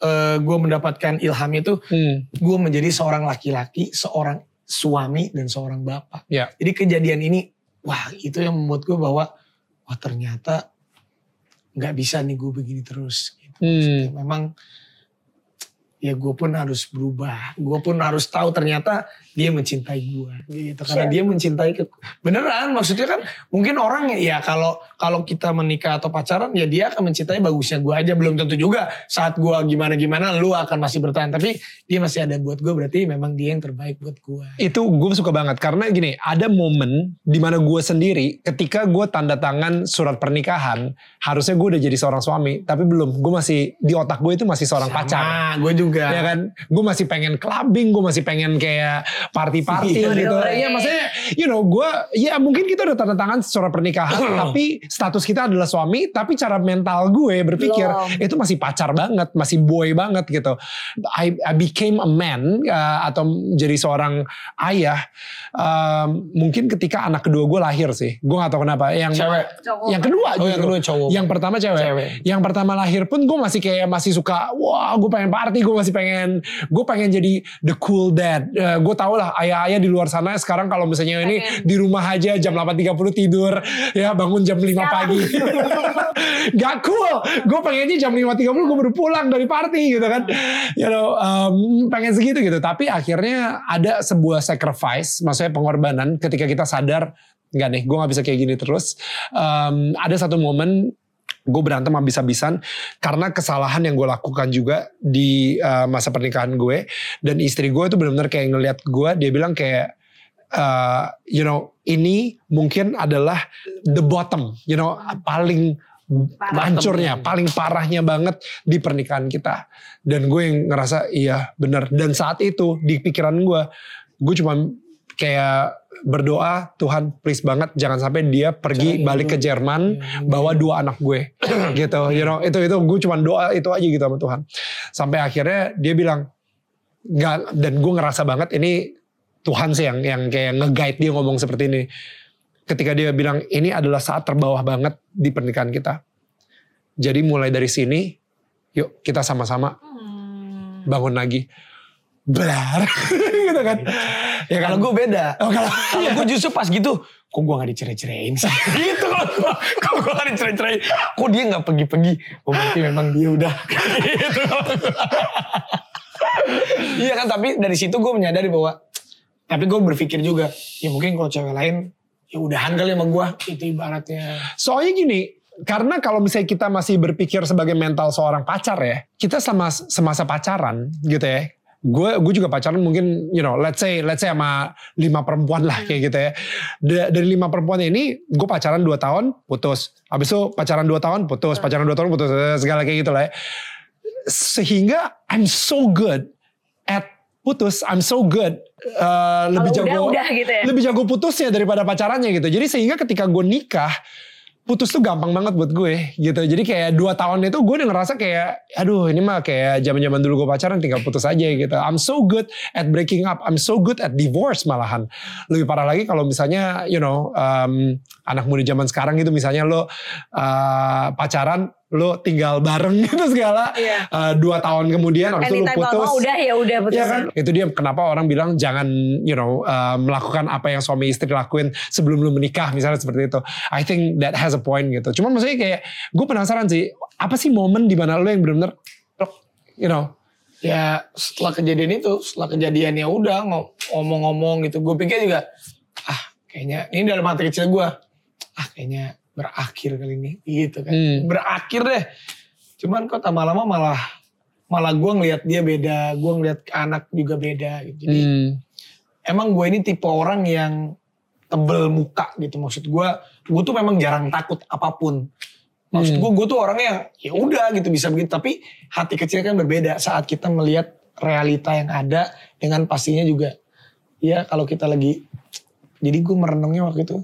Speaker 2: Eh gue mendapatkan ilham itu,
Speaker 1: Hmm.
Speaker 2: gue menjadi seorang laki-laki, seorang suami dan seorang bapak.
Speaker 1: Ya.
Speaker 2: Jadi kejadian ini, wah itu yang membuat gue bahwa, wah ternyata nggak bisa nih gue begini terus. Gitu.
Speaker 1: Hmm.
Speaker 2: Memang ya gue pun harus berubah. Gue pun harus tahu ternyata dia mencintai gue. Gitu. Karena dia mencintai ke beneran. Maksudnya kan mungkin orang ya kalau kalau kita menikah atau pacaran ya dia akan mencintai bagusnya gue aja. Belum tentu juga saat gue gimana gimana lu akan masih bertahan. Tapi dia masih ada buat gue berarti memang dia yang terbaik buat gue.
Speaker 1: Itu gue suka banget karena gini, ada momen di mana gue sendiri ketika gue tanda tangan surat pernikahan, harusnya gue udah jadi seorang suami, tapi belum. Gue masih di otak gue itu masih seorang pacar.
Speaker 2: gue juga.
Speaker 1: Ya kan, gue masih pengen clubbing, gue masih pengen kayak party-party
Speaker 2: Iya,
Speaker 1: gitu.
Speaker 3: iya.
Speaker 1: Iya, maksudnya, you know, gue, ya mungkin kita udah tanda tangan surat pernikahan, tapi status kita adalah suami, tapi cara mental gue berpikir
Speaker 3: Belum.
Speaker 1: itu masih pacar banget, masih boy banget gitu. I, I became a man uh, atau jadi seorang ayah, um, mungkin ketika anak kedua gue lahir sih. Gue gak tahu kenapa. Yang
Speaker 2: Cewek.
Speaker 3: Cowok.
Speaker 1: yang kedua
Speaker 2: Oh, yang
Speaker 1: justru.
Speaker 2: kedua cowok.
Speaker 1: Yang pertama cewek.
Speaker 2: Cewek.
Speaker 1: Yang pertama lahir pun gue masih kayak masih suka, wah gue pengen party, gue masih pengen, gue pengen jadi the cool dad. gue tau lah ayah-ayah di luar sana sekarang kalau misalnya ini
Speaker 3: Pengen.
Speaker 1: di rumah aja jam 8.30 tidur, ya bangun jam 5
Speaker 3: Sekarang.
Speaker 1: pagi. Gak cool. Gue pengennya jam 5.30 gue baru pulang dari party gitu kan. You know, um, pengen segitu gitu. Tapi akhirnya ada sebuah sacrifice, maksudnya pengorbanan ketika kita sadar, nggak nih, gue gak bisa kayak gini terus. Um, ada satu momen gue berantem habis-habisan karena kesalahan yang gue lakukan juga di uh, masa pernikahan gue dan istri gue tuh benar-benar kayak ngelihat gue dia bilang kayak uh, you know ini mungkin adalah the bottom, you know paling
Speaker 3: Parah.
Speaker 1: hancurnya, paling parahnya banget di pernikahan kita. Dan gue yang ngerasa iya bener. Dan saat itu di pikiran gue, gue cuma kayak berdoa Tuhan please banget jangan sampai dia pergi
Speaker 2: Jangan
Speaker 1: balik ke Jerman
Speaker 2: Iya,
Speaker 1: bawa dua anak gue. Gitu you know itu itu gue cuma doa itu aja gitu sama Tuhan. Sampai akhirnya dia bilang nggak dan gue ngerasa banget ini Tuhan sih yang yang kayak nge-guide dia ngomong seperti ini. Ketika dia bilang ini adalah saat terbawah banget di pernikahan kita. Jadi mulai dari sini yuk kita sama-sama
Speaker 3: Hmm.
Speaker 1: bangun lagi. Belar gitu kan ya
Speaker 2: Kalau gue beda.
Speaker 1: Oh, kalau
Speaker 2: Kalau gue justru pas gitu, kok gue gak dicerai-ceraiin sih? gitu kalau gue, kok gue gak dicerai-ceraiin? Kok dia gak pergi-pergi? Oh berarti memang dia udah. gitu. iya kan, tapi dari situ gue menyadari bahwa, tapi gue berpikir juga, ya mungkin kalau cewek lain, ya udahan kali sama gue. Itu ibaratnya.
Speaker 1: Soalnya gini, karena kalau misalnya kita masih berpikir sebagai mental seorang pacar ya, kita sama semasa pacaran gitu ya. Gue gue juga pacaran mungkin you know let's say let's say sama lima perempuan lah kayak gitu ya. Da- dari lima perempuan ini gue pacaran 2 tahun putus. Habis itu pacaran 2 tahun putus, pacaran 2 tahun putus eh, segala kayak gitu lah ya. Sehingga I'm so good at putus, I'm so good uh, lebih
Speaker 3: Kalau
Speaker 1: jago
Speaker 3: udah, udah gitu ya.
Speaker 1: lebih jago putusnya daripada pacarannya gitu. Jadi sehingga ketika gue nikah, putus tuh gampang banget buat gue gitu. Jadi kayak dua tahun itu gue udah ngerasa kayak, aduh ini mah kayak zaman zaman dulu gue pacaran tinggal putus aja gitu. I'm so good at breaking up. I'm so good at divorce malahan. Lebih parah lagi kalau misalnya, you know, um, anak muda zaman sekarang gitu misalnya lo uh, pacaran, lo tinggal bareng gitu segala.
Speaker 3: Iya.
Speaker 1: Uh, dua tahun kemudian, lo
Speaker 3: Anytime kalau
Speaker 1: putus.
Speaker 3: mau udah ya udah putus.
Speaker 1: Iya kan? Itu dia kenapa orang bilang jangan you know uh, melakukan apa yang suami istri lakuin sebelum lu menikah misalnya seperti itu. I think that has a point gitu. Cuman maksudnya kayak gue penasaran sih apa sih momen di mana lu yang benar-benar you know
Speaker 2: Ya setelah kejadian itu, setelah kejadiannya udah ngo- ngomong-ngomong gitu. Gue pikir juga, ah kayaknya ini dalam hati kecil gue, ah kayaknya berakhir kali ini gitu kan.
Speaker 1: Hmm.
Speaker 2: Berakhir deh. Cuman kok tambah lama malah malah gue ngelihat dia beda, gue ngelihat anak juga beda gitu. Jadi
Speaker 1: hmm,
Speaker 2: emang gue ini tipe orang yang tebel muka gitu maksud gue gue tuh memang jarang takut apa pun maksud
Speaker 1: Hmm.
Speaker 2: gue gue tuh orangnya yang ya udah gitu bisa begitu tapi hati kecil kan berbeda saat kita melihat realita yang ada dengan pastinya juga ya kalau kita lagi jadi gue merenungnya waktu itu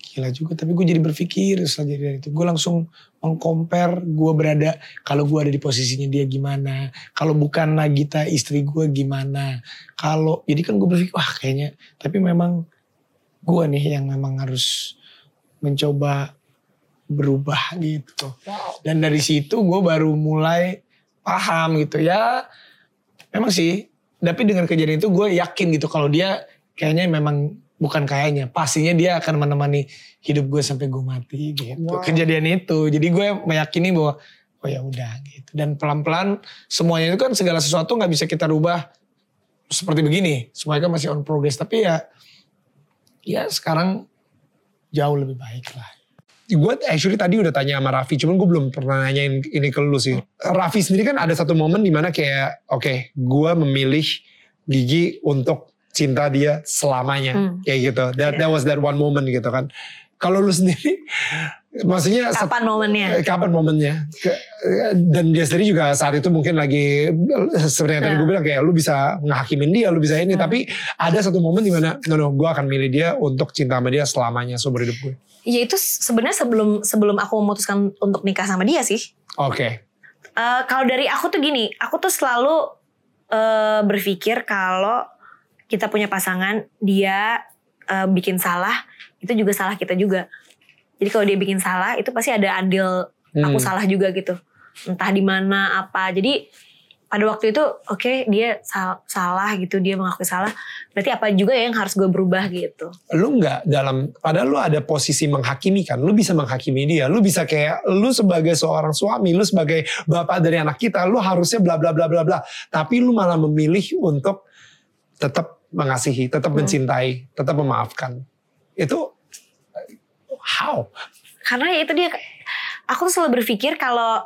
Speaker 2: gila juga tapi gue jadi berpikir setelah jadi itu. Gue langsung mengcompare gue berada kalau gue ada di posisinya dia gimana kalau bukan Nagita istri gue gimana. Kalau jadi kan gue berpikir wah kayaknya tapi memang gue nih yang memang harus mencoba berubah gitu. Dan dari situ gue baru mulai paham gitu. Ya memang sih tapi dengan kejadian itu gue yakin gitu kalau dia kayaknya memang bukan kayaknya. Pastinya dia akan menemani hidup gue sampai gue mati gitu.
Speaker 1: Wow.
Speaker 2: kejadian itu. Jadi gue meyakini bahwa oh ya udah gitu. Dan pelan pelan semuanya itu kan segala sesuatu nggak bisa kita rubah seperti begini. Semuanya kan masih on progress. Tapi ya ya sekarang jauh lebih baik lah.
Speaker 1: Gue actually tadi udah tanya sama Raffi, cuman gue belum pernah nanyain ini ke lu sih. Raffi sendiri kan ada satu momen di mana kayak, oke, gue memilih Gigi untuk cinta dia selamanya,
Speaker 3: Hmm.
Speaker 1: kayak gitu. That, that was that one moment gitu kan. Kalau lu sendiri, maksudnya
Speaker 3: Kapan momennya?
Speaker 1: Eh, kapan momennya Ke- dan dia sendiri juga saat itu mungkin lagi seperti yang tadi
Speaker 3: Ya.
Speaker 1: gue bilang kayak lu bisa ngehakimin dia lu bisa ini
Speaker 3: Hmm.
Speaker 1: tapi ada satu momen di mana no no gue akan milih dia untuk cinta sama dia selamanya seumur hidup gue
Speaker 3: Ya itu sebenarnya sebelum sebelum aku memutuskan untuk nikah sama dia sih.
Speaker 1: oke
Speaker 3: Eh, kalau dari aku tuh gini, aku tuh selalu eh, berpikir kalau kita punya pasangan, dia eh, bikin salah, itu juga salah kita juga. Jadi kalau dia bikin salah, itu pasti ada andil aku
Speaker 1: Hmm.
Speaker 3: salah juga gitu. Entah di mana apa. Jadi pada waktu itu oke dia sal- salah gitu, dia mengakui salah. Berarti apa juga yang harus gue berubah gitu.
Speaker 1: lu nggak dalam padahal lu ada posisi menghakimi kan lu bisa menghakimi dia lu bisa kayak lu sebagai seorang suami lu sebagai bapak dari anak kita lu harusnya bla bla bla bla bla tapi lu malah memilih untuk tetap mengasihi tetap
Speaker 3: Hmm.
Speaker 1: mencintai tetap memaafkan itu how
Speaker 3: karena ya itu dia aku tuh selalu berpikir kalau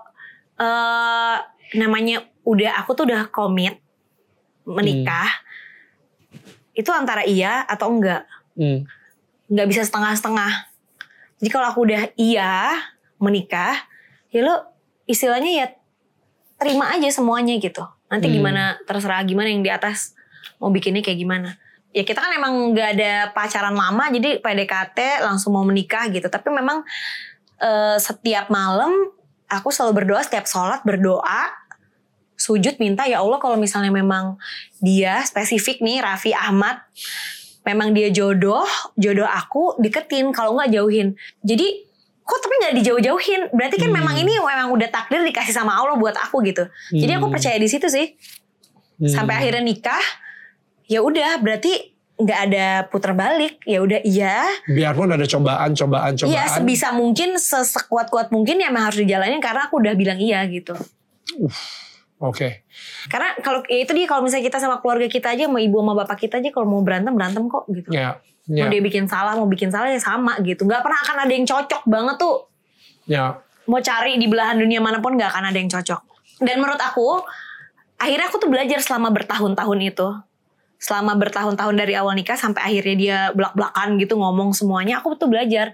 Speaker 3: eh namanya udah aku tuh udah komit menikah itu antara iya atau enggak.
Speaker 1: Hmm.
Speaker 3: Nggak bisa setengah-setengah. Jadi kalau aku udah iya menikah, ya lo istilahnya ya terima aja semuanya gitu. Nanti
Speaker 1: Hmm.
Speaker 3: gimana terserah gimana yang di atas mau bikinnya kayak gimana. Ya kita kan emang nggak ada pacaran lama jadi PDKT langsung mau menikah gitu. Tapi memang eh, setiap malam aku selalu berdoa setiap sholat berdoa sujud minta ya Allah kalau misalnya memang dia spesifik nih Raffi Ahmad memang dia jodoh jodoh aku deketin kalau nggak jauhin jadi kok tapi nggak dijauh-jauhin berarti kan
Speaker 1: Hmm.
Speaker 3: memang ini memang udah takdir dikasih sama Allah buat aku gitu jadi aku
Speaker 1: Hmm.
Speaker 3: percaya di situ sih
Speaker 1: Hmm.
Speaker 3: sampai akhirnya nikah ya udah berarti nggak ada putar balik. Ya udah iya.
Speaker 1: Biarpun ada cobaan cobaan cobaan.
Speaker 3: iya sebisa mungkin sesekuat kuat mungkin ya harus dijalanin karena aku udah bilang iya gitu.
Speaker 1: Oke.
Speaker 3: Karena kalau ya itu dia kalau misalnya kita sama keluarga kita aja mau ibu sama bapak kita aja kalau mau berantem berantem kok gitu.
Speaker 1: Ya
Speaker 3: mau
Speaker 1: ya
Speaker 3: dia bikin salah mau bikin salah ya sama gitu. Nggak pernah akan ada yang cocok banget tuh.
Speaker 1: Ya.
Speaker 3: Mau cari di belahan dunia mana pun nggak akan ada yang cocok. Dan menurut aku akhirnya aku tuh belajar selama bertahun-tahun itu selama bertahun-tahun dari awal nikah sampai akhirnya dia belak-belakan gitu ngomong semuanya aku tuh belajar.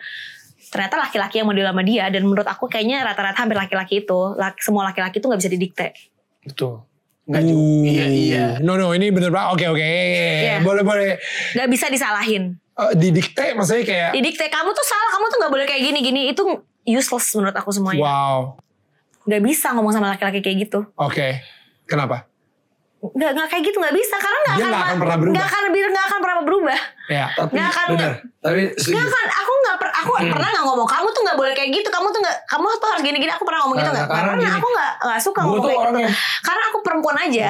Speaker 3: Ternyata laki-laki yang model sama dia dan menurut aku kayaknya rata-rata hampir laki-laki itu laki, semua laki-laki itu nggak bisa didikte.
Speaker 2: Betul. Nggak juga. Iya, iya.
Speaker 1: Uh, no no ini bener banget. Oke oke.
Speaker 3: Iya.
Speaker 1: boleh boleh.
Speaker 3: Nggak bisa disalahin.
Speaker 1: Eh, didikte maksudnya kayak
Speaker 3: didikte kamu tuh salah kamu tuh nggak boleh kayak gini gini itu useless menurut aku semuanya.
Speaker 1: Wow.
Speaker 3: Nggak bisa ngomong sama laki-laki kayak gitu.
Speaker 1: Oke. Kenapa
Speaker 3: nggak nggak kayak gitu nggak bisa karena nggak
Speaker 1: Dia
Speaker 3: akan
Speaker 1: nggak akan pernah berubah.
Speaker 3: nggak akan nggak akan pernah berubah
Speaker 1: ya
Speaker 2: Tapi
Speaker 3: Nggak akan-
Speaker 2: benar. Tapi
Speaker 3: nggak kan aku nggak per, aku pernah nggak ngomong kamu tuh nggak boleh kayak gitu kamu tuh nggak kamu tuh harus gini gini aku pernah ngomong gitu
Speaker 2: Nggak,
Speaker 3: nggak
Speaker 2: nggak, karena
Speaker 3: karena
Speaker 2: gini.
Speaker 3: aku nggak nggak suka ngomong
Speaker 2: tuh
Speaker 3: kayak
Speaker 2: orang
Speaker 3: gitu
Speaker 2: yang
Speaker 3: karena aku perempuan aja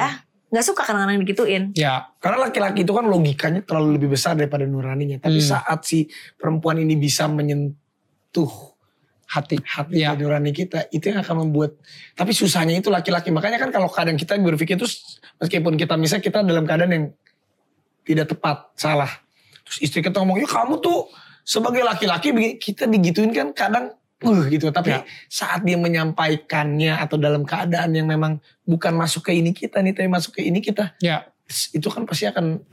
Speaker 3: nggak suka kadang-kadang digituin
Speaker 1: ya
Speaker 2: Karena laki-laki itu kan logikanya terlalu lebih besar daripada nuraninya. Tapi
Speaker 1: Hmm.
Speaker 2: saat si perempuan ini bisa menyentuh
Speaker 1: hati
Speaker 2: hati
Speaker 1: Ya.
Speaker 2: nurani kita, itu yang akan membuat. Tapi susahnya itu laki-laki. Makanya kan kalau kadang kita berpikir itu meskipun kita misalnya kita dalam keadaan yang tidak tepat, salah. Terus istri kita ngomong, ya kamu tuh sebagai laki-laki begini." kita digituin kan kadang uh gitu. Tapi
Speaker 1: Ya.
Speaker 2: saat dia menyampaikannya atau dalam keadaan yang memang bukan masuk ke ini kita nih, tapi masuk ke ini kita,
Speaker 1: ya
Speaker 2: itu kan pasti akan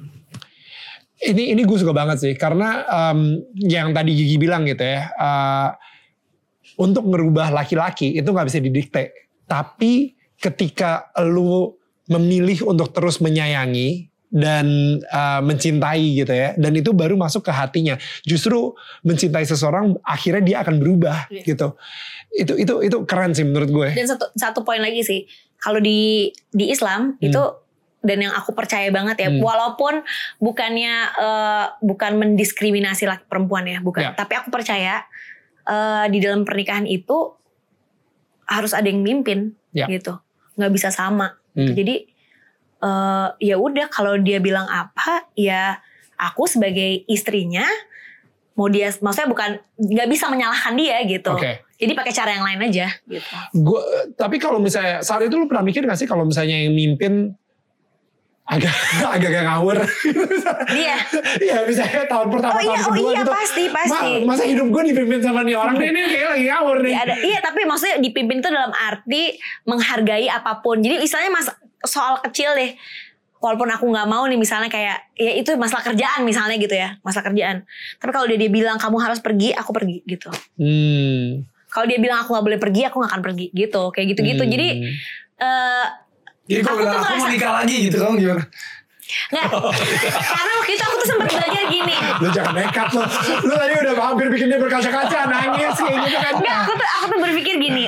Speaker 1: ini ini gue suka banget sih karena em, yang tadi Gigi bilang gitu ya eh, untuk ngerubah laki-laki itu nggak bisa didikte tapi ketika lu memilih untuk terus menyayangi dan eh, mencintai gitu ya dan itu baru masuk ke hatinya justru mencintai seseorang akhirnya dia akan berubah
Speaker 3: Iya.
Speaker 1: gitu itu itu itu keren sih menurut gue
Speaker 3: dan satu satu poin lagi sih kalau di di Islam
Speaker 1: Hmm.
Speaker 3: itu dan yang aku percaya banget ya
Speaker 1: Hmm.
Speaker 3: walaupun bukannya eh, bukan mendiskriminasi laki perempuan ya bukan
Speaker 1: Ya.
Speaker 3: tapi aku percaya eh, di dalam pernikahan itu harus ada yang mimpin
Speaker 1: Ya.
Speaker 3: gitu nggak bisa sama
Speaker 1: Hmm.
Speaker 3: jadi eh, ya udah kalau dia bilang apa ya aku sebagai istrinya mau dia maksudnya bukan nggak bisa menyalahkan dia gitu
Speaker 1: Oke.
Speaker 3: jadi pakai cara yang lain aja gitu
Speaker 1: Gua, tapi kalau misalnya saat itu lu pernah mikir gak sih kalau misalnya yang mimpin agak agak agak ngawur
Speaker 3: dia
Speaker 1: Iya misalnya tahun pertama
Speaker 3: Oh iya,
Speaker 1: tahun
Speaker 3: oh
Speaker 1: kedua
Speaker 3: iya
Speaker 1: gitu.
Speaker 3: pasti, pasti.
Speaker 1: Ma- masa hidup gue dipimpin sama nih orang nih, ini kayak lagi ngawur nih.
Speaker 3: Iya, ada, iya tapi maksudnya dipimpin itu dalam arti menghargai apa pun. Jadi misalnya mas soal kecil deh. Walaupun aku nggak mau nih misalnya kayak ya itu masalah kerjaan misalnya gitu ya masalah kerjaan. Tapi kalau dia dia bilang kamu harus pergi, aku pergi gitu.
Speaker 1: Hmm.
Speaker 3: Kalau dia bilang aku nggak boleh pergi, aku nggak akan pergi gitu. Kayak gitu-gitu.
Speaker 1: Hmm.
Speaker 3: Jadi eh
Speaker 2: Jadi kalau bilang aku mau nikah lagi gitu kamu gimana?
Speaker 3: nggak. Karena waktu itu aku tuh sempat belajar gini.
Speaker 1: Lu jangan nekat lo. Lu tadi udah hampir bikin dia berkaca-kaca nangis kayak gitu kan.
Speaker 3: Enggak, aku tuh aku tuh berpikir gini.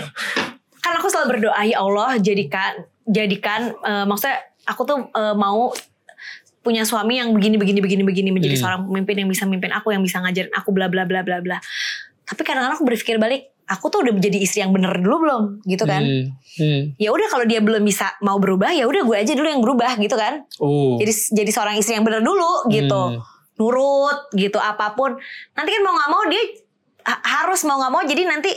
Speaker 3: Kan aku selalu berdoa ya Allah jadikan jadikan eh, maksudnya aku tuh eh, mau punya suami yang begini begini begini begini menjadi
Speaker 1: Hmm.
Speaker 3: seorang pemimpin yang bisa mimpin aku yang bisa ngajarin aku bla bla bla bla bla. Tapi kadang-kadang aku berpikir balik, aku tuh udah menjadi istri yang bener dulu belum gitu kan.
Speaker 1: Hmm. Hmm.
Speaker 3: Ya udah kalau dia belum bisa mau berubah ya udah gue aja dulu yang berubah gitu kan.
Speaker 1: Oh.
Speaker 3: Jadi jadi seorang istri yang bener dulu gitu.
Speaker 1: Hmm.
Speaker 3: Nurut gitu apa pun. Nanti kan mau nggak mau dia ha- harus mau nggak mau jadi nanti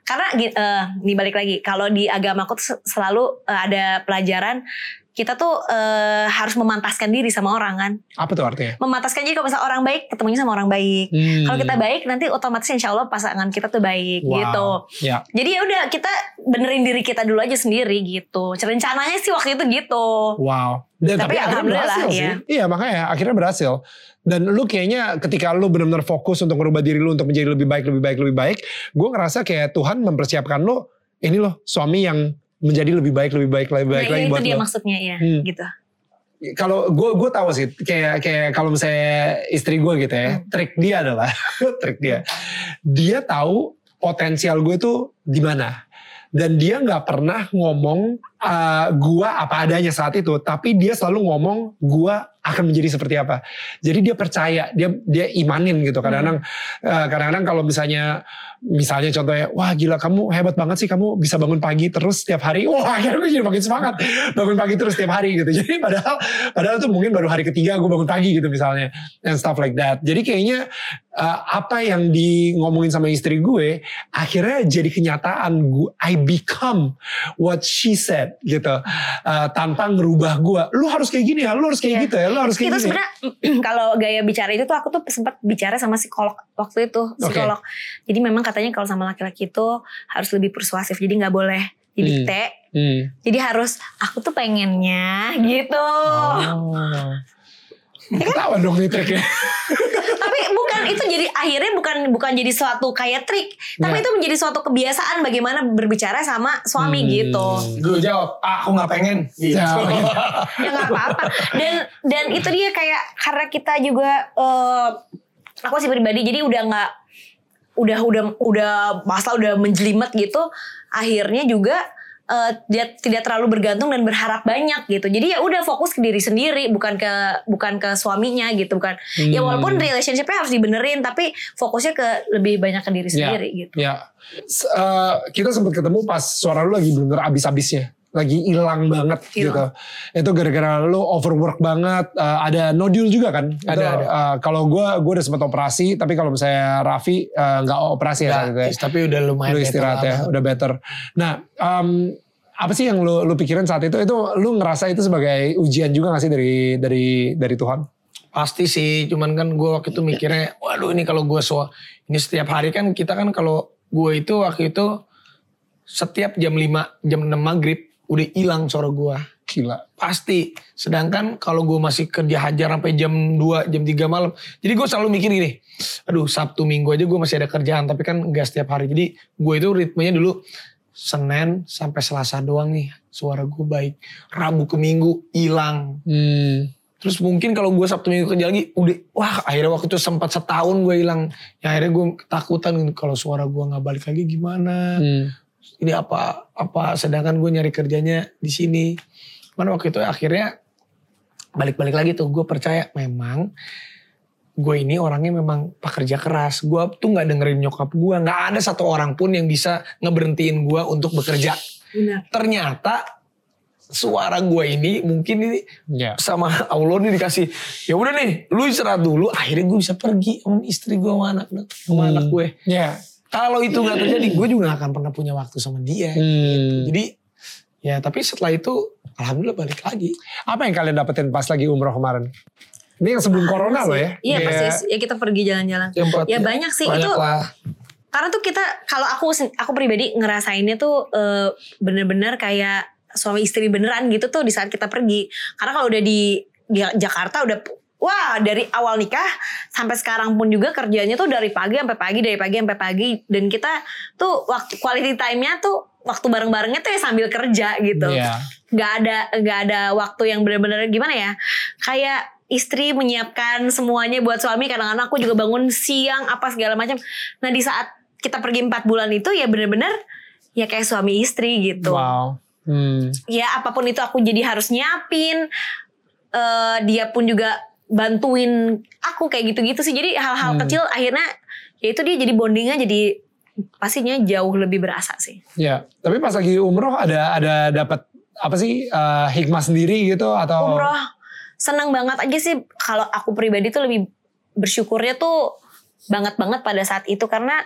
Speaker 3: karena gi- eh, nih balik lagi kalau di agama aku tuh se- selalu eh, ada pelajaran kita tuh eh, harus memantaskan diri sama orang kan.
Speaker 1: Apa tuh artinya?
Speaker 3: Memantaskan jadi kalau misalnya orang baik ketemunya sama orang baik.
Speaker 1: Hmm.
Speaker 3: Kalau kita baik nanti otomatis insya Allah pasangan kita tuh baik
Speaker 1: Wow.
Speaker 3: gitu.
Speaker 1: Ya.
Speaker 3: Jadi ya udah kita benerin diri kita dulu aja sendiri gitu. Rencananya sih waktu itu gitu.
Speaker 1: Wow. Dan
Speaker 3: Tapi
Speaker 1: akhirnya
Speaker 3: alhamdulillah,
Speaker 1: berhasil sih.
Speaker 3: iya.
Speaker 1: Iya makanya akhirnya berhasil. Dan lu kayaknya ketika lu benar-benar fokus untuk merubah diri lu untuk menjadi lebih baik, lebih baik, lebih baik. Gue ngerasa kayak Tuhan mempersiapkan lu. Ini loh suami yang menjadi lebih baik, lebih baik, lebih baik
Speaker 3: nah,
Speaker 1: lagi
Speaker 3: itu
Speaker 1: buat
Speaker 3: dia
Speaker 1: lu.
Speaker 3: maksudnya ya
Speaker 1: Hmm.
Speaker 3: gitu.
Speaker 1: Kalau gue gue tahu sih kayak kayak kalau misalnya istri gue gitu ya,
Speaker 3: Hmm.
Speaker 1: trik dia adalah trik dia. Dia tahu potensial gue tuh di mana. Dan dia nggak pernah ngomong uh, gua apa adanya saat itu, tapi dia selalu ngomong gua akan menjadi seperti apa. Jadi dia percaya, dia dia imanin gitu. Kadang-kadang uh, kadang-kadang kalau misalnya misalnya contohnya, wah gila kamu hebat banget sih kamu bisa bangun pagi terus setiap hari. Wah akhirnya gue jadi makin semangat bangun pagi terus setiap hari gitu. Jadi padahal padahal tuh mungkin baru hari ketiga gue bangun pagi gitu misalnya and stuff like that. Jadi kayaknya uh, apa yang di ngomongin sama istri gue akhirnya jadi kenyataan gue I become what she said gitu Uh, tanpa ngerubah gue lu harus kayak gini ya lu harus kayak
Speaker 3: Iya.
Speaker 1: gitu ya lu harus kayak
Speaker 3: itu
Speaker 1: gini
Speaker 3: sebenarnya kalau gaya bicara itu tuh aku tuh sempat bicara sama psikolog waktu itu psikolog. Jadi memang katanya kalau sama laki-laki itu harus lebih persuasif. Jadi nggak boleh didikte.
Speaker 1: Hmm.
Speaker 3: Jadi harus aku tuh pengennya gitu.
Speaker 1: Oh. Ketawa dong nih triknya.
Speaker 3: Tapi bukan itu jadi akhirnya bukan bukan jadi suatu kayak trik, tapi
Speaker 1: Ya.
Speaker 3: itu menjadi suatu kebiasaan bagaimana berbicara sama suami
Speaker 1: Hmm.
Speaker 3: gitu.
Speaker 2: Gue jawab, ah, aku nggak pengen. Gitu.
Speaker 1: Ya, gitu.
Speaker 3: ya nggak apa-apa dan dan itu dia kayak karena kita juga eh, aku sih pribadi jadi udah nggak udah udah udah masa udah menjelimet gitu akhirnya juga eh, dia tidak terlalu bergantung dan berharap banyak gitu jadi ya udah fokus ke diri sendiri bukan ke bukan ke suaminya gitu ya
Speaker 1: Hmm.
Speaker 3: walaupun relationshipnya harus dibenerin tapi fokusnya ke lebih banyak ke diri
Speaker 1: Ya.
Speaker 3: sendiri gitu
Speaker 1: Ya, eh, kita sempat ketemu pas suara lu lagi bener abis-abisnya, lagi hilang banget
Speaker 3: Hilang.
Speaker 1: gitu. Itu gara-gara lu overwork banget. eh, ada nodul juga kan?
Speaker 2: Ada,
Speaker 1: Itu,
Speaker 2: ada.
Speaker 1: eh, kalau gue gue udah sempat operasi, tapi kalau misalnya Raffi eh, nggak operasi ya saat itu. ya.
Speaker 2: Tapi udah lumayan.
Speaker 1: Lu istirahat ya, udah better. Nah, em, apa sih yang lu, lu pikirin saat itu? Itu lu ngerasa itu sebagai ujian juga gak sih dari dari dari Tuhan?
Speaker 2: Pasti sih, cuman kan gue waktu itu mikirnya, waduh ini kalau gue so ini setiap hari kan kita kan kalau gue itu waktu itu setiap jam 5, jam 6 maghrib udah hilang suara gue.
Speaker 1: Gila.
Speaker 2: Pasti. Sedangkan kalau gue masih kerja hajar sampai jam 2, jam 3 malam. Jadi gue selalu mikir gini, aduh Sabtu Minggu aja gue masih ada kerjaan, tapi kan gak setiap hari. Jadi gue itu ritmenya dulu Senin sampai Selasa doang nih suara gue baik. Rabu ke Minggu hilang.
Speaker 1: Hmm.
Speaker 2: Terus mungkin kalau gue Sabtu Minggu kerja lagi, udah wah akhirnya waktu itu sempat setahun gue hilang. Ya akhirnya gue ketakutan kalau suara gue nggak balik lagi gimana.
Speaker 1: Hmm.
Speaker 2: Ini apa apa sedangkan gue nyari kerjanya di sini. Mana waktu itu akhirnya balik-balik lagi tuh gue percaya memang gue ini orangnya memang pekerja keras. Gue tuh nggak dengerin nyokap gue. nggak ada satu orang pun yang bisa ngeberhentiin gue untuk bekerja.
Speaker 3: benar
Speaker 2: Ternyata suara gue ini mungkin ini
Speaker 1: Ya.
Speaker 2: sama Allah nih dikasih ya udah nih lu istirahat dulu akhirnya gue bisa pergi sama istri gue sama anak sama
Speaker 1: Hmm.
Speaker 2: anak gue
Speaker 1: Ya.
Speaker 2: Kalau itu nggak terjadi gue juga gak akan pernah punya waktu sama dia
Speaker 1: Hmm.
Speaker 2: jadi ya tapi setelah itu alhamdulillah balik lagi.
Speaker 1: Apa yang kalian dapetin pas lagi umroh kemarin? Ini yang sebelum corona loh ya?
Speaker 3: iya pasti ya kita pergi jalan-jalan.
Speaker 2: Buat-
Speaker 3: ya banyak sih.
Speaker 2: banyak
Speaker 3: itu
Speaker 2: lah.
Speaker 3: karena tuh kita kalau aku aku pribadi ngerasainnya tuh eh, bener-bener kayak suami istri beneran gitu tuh di saat kita pergi. Karena kalau udah di, di Jakarta udah wah dari awal nikah sampai sekarang pun juga kerjanya tuh dari pagi sampai pagi dari pagi sampai pagi. Dan kita tuh waktu quality time-nya tuh waktu bareng-barengnya tuh ya sambil kerja gitu.
Speaker 1: Iya.
Speaker 3: nggak ada nggak ada waktu yang benar-benar gimana ya? Kayak istri menyiapkan semuanya buat suami. Kadang-kadang aku juga bangun siang apa segala macam. Nah di saat kita pergi empat bulan itu ya benar-benar ya kayak suami istri gitu.
Speaker 1: Wow. Hmm.
Speaker 3: ya apa pun itu aku jadi harus nyiapin. Eh, dia pun juga bantuin aku kayak gitu-gitu sih jadi hal-hal
Speaker 1: Hmm.
Speaker 3: kecil akhirnya ya itu dia jadi bondingnya jadi pastinya jauh lebih berasa sih
Speaker 1: Ya. Tapi pas lagi umroh ada ada dapat apa sih eh, hikmah sendiri gitu atau?
Speaker 3: umroh seneng banget aja sih kalau aku pribadi tuh lebih bersyukurnya tuh banget banget pada saat itu karena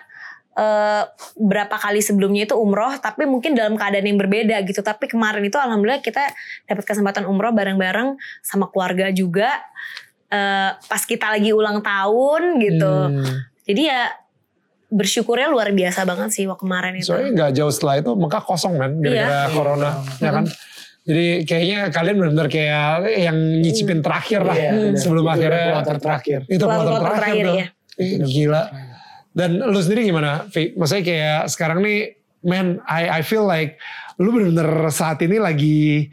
Speaker 3: eh, berapa kali sebelumnya itu umroh tapi mungkin dalam keadaan yang berbeda gitu tapi kemarin itu alhamdulillah kita dapat kesempatan umroh bareng-bareng sama keluarga juga eh, pas kita lagi ulang tahun gitu
Speaker 1: Hmm.
Speaker 3: jadi ya bersyukurnya luar biasa banget sih waktu kemarin itu
Speaker 1: Soalnya nggak jauh setelah itu Mekah kosong kan gara-gara
Speaker 2: Iya.
Speaker 1: corona, ya kan? Jadi kayaknya kalian benar-benar kayak yang nyicipin terakhir lah
Speaker 2: Iya, benar.
Speaker 1: sebelum
Speaker 2: Itu udah
Speaker 1: akhirnya
Speaker 2: kloter terakhir.
Speaker 1: itu terakhir,
Speaker 3: terakhir, ya.
Speaker 1: Ih, Gila. Dan lu sendiri gimana, Vi? Maksudnya kayak sekarang nih, man, I I feel like lu benar-benar saat ini lagi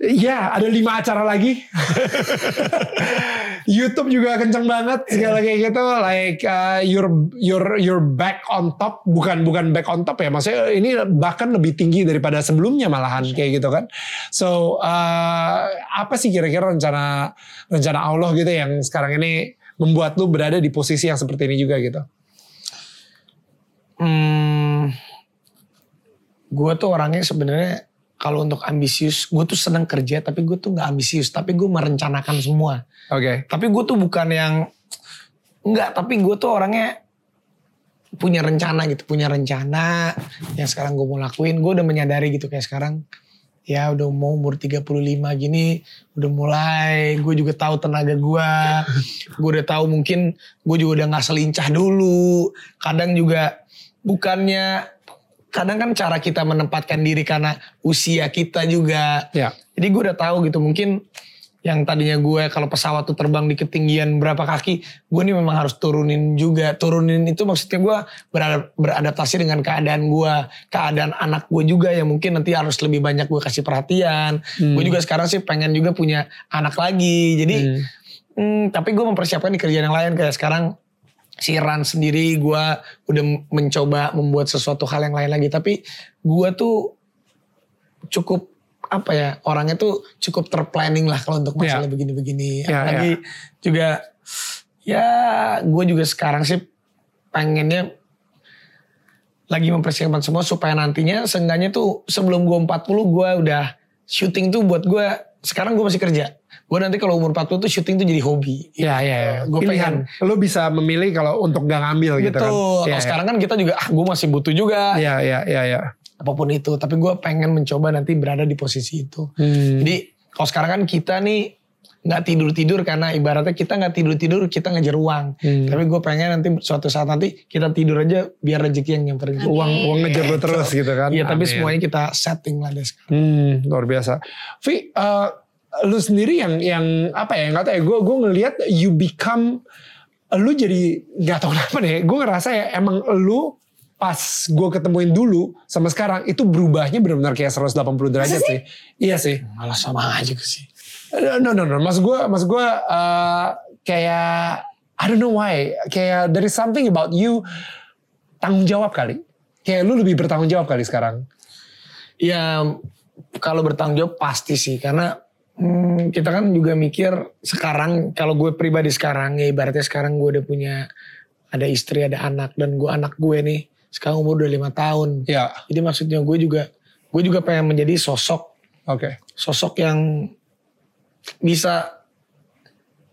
Speaker 1: Ya, ada lima acara lagi. YouTube juga kenceng banget segala kayak gitu. Like uh, you're you're you're back on top, bukan bukan back on top ya. Maksudnya ini bahkan lebih tinggi daripada sebelumnya malahan kayak gitu kan. So uh, apa sih kira-kira rencana rencana Allah gitu yang sekarang ini membuat lu berada di posisi yang seperti ini juga gitu?
Speaker 2: Hmm, gue tuh orangnya sebenarnya kalau untuk ambisius, gue tuh seneng kerja, tapi gue tuh nggak ambisius, tapi gue merencanakan semua.
Speaker 1: Oke.
Speaker 2: Tapi gue tuh bukan yang enggak, tapi gue tuh orangnya punya rencana gitu, punya rencana yang sekarang gue mau lakuin. Gue udah menyadari gitu kayak sekarang ya udah mau umur 35 gini udah mulai gue juga tahu tenaga gue gue udah tahu mungkin gue juga udah nggak selincah dulu kadang juga bukannya kadang kan cara kita menempatkan diri karena usia kita juga
Speaker 1: Ya.
Speaker 2: jadi gue udah tahu gitu mungkin yang tadinya gue kalau pesawat tuh terbang di ketinggian berapa kaki, gue nih memang harus turunin juga. Turunin itu maksudnya gue berada- beradaptasi dengan keadaan gue, keadaan anak gue juga yang mungkin nanti harus lebih banyak gue kasih perhatian. Gue juga sekarang sih pengen juga punya anak lagi. Jadi, hmm, tapi gue mempersiapkan di kerjaan yang lain kayak sekarang si Ran sendiri gue udah mencoba membuat sesuatu hal yang lain lagi. Tapi gue tuh cukup apa ya orangnya tuh cukup terplanning lah kalau untuk masalah
Speaker 1: Iya.
Speaker 2: begini-begini.
Speaker 1: Iya,
Speaker 2: Apalagi juga ya gue juga sekarang sih pengennya lagi mempersiapkan semua supaya nantinya seenggaknya tuh sebelum gue 40 gue udah syuting tuh buat gue sekarang gue masih kerja. Gue nanti kalau umur 40 tuh syuting tuh jadi hobi.
Speaker 1: Ya, ya, ya.
Speaker 2: Gue
Speaker 1: Pilihan. Lu bisa memilih kalau untuk gak ngambil gitu
Speaker 2: Betul.
Speaker 1: kan.
Speaker 2: Kalau
Speaker 1: Ya, ya.
Speaker 2: sekarang kan kita juga ah gue masih butuh juga
Speaker 1: Iya, iya, iya, iya.
Speaker 2: apa pun itu. Tapi gue pengen mencoba nanti berada di posisi itu.
Speaker 1: Hmm.
Speaker 2: Jadi kalau sekarang kan kita nih nggak tidur tidur karena ibaratnya kita nggak tidur tidur kita ngejar uang.
Speaker 1: Hmm.
Speaker 2: Tapi gue pengen nanti suatu saat nanti kita tidur aja biar rezeki yang nyamperin
Speaker 1: uang uang ngejar lu terus gitu kan.
Speaker 2: Iya tapi semuanya kita setting lah deh sekarang.
Speaker 1: Hmm, luar biasa. Vi, eh, lu sendiri yang yang apa ya? Nggak tahu ya. Gue gue ngelihat you become lu jadi nggak tahu kenapa deh. Gue ngerasa ya emang lu pas gue ketemuin dulu sama sekarang itu berubahnya benar-benar kayak 180 derajat sih? Iya sih.
Speaker 2: Malah sama aja sih.
Speaker 1: Eh, No no no, mas gue mas gue eh, kayak I don't know why, kayak there is something about you tanggung jawab kali. Kayak lu lebih bertanggung jawab kali sekarang.
Speaker 2: Ya kalau bertanggung jawab pasti sih karena hmm, kita kan juga mikir sekarang kalau gue pribadi sekarang ya ibaratnya sekarang gue udah punya ada istri ada anak dan gue anak gue nih sekarang umur udah lima tahun.
Speaker 1: Ya,
Speaker 2: Jadi maksudnya gue juga gue juga pengen menjadi sosok
Speaker 1: oke.
Speaker 2: sosok yang bisa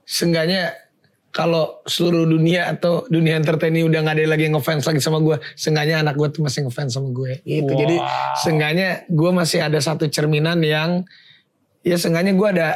Speaker 2: seenggaknya kalau seluruh dunia atau dunia entertain ini udah gak ada lagi yang ngefans lagi sama gue, seenggaknya anak gue tuh masih ngefans sama gue. Gitu.
Speaker 1: Wow.
Speaker 2: Jadi seenggaknya gue masih ada satu cerminan yang ya seenggaknya gue ada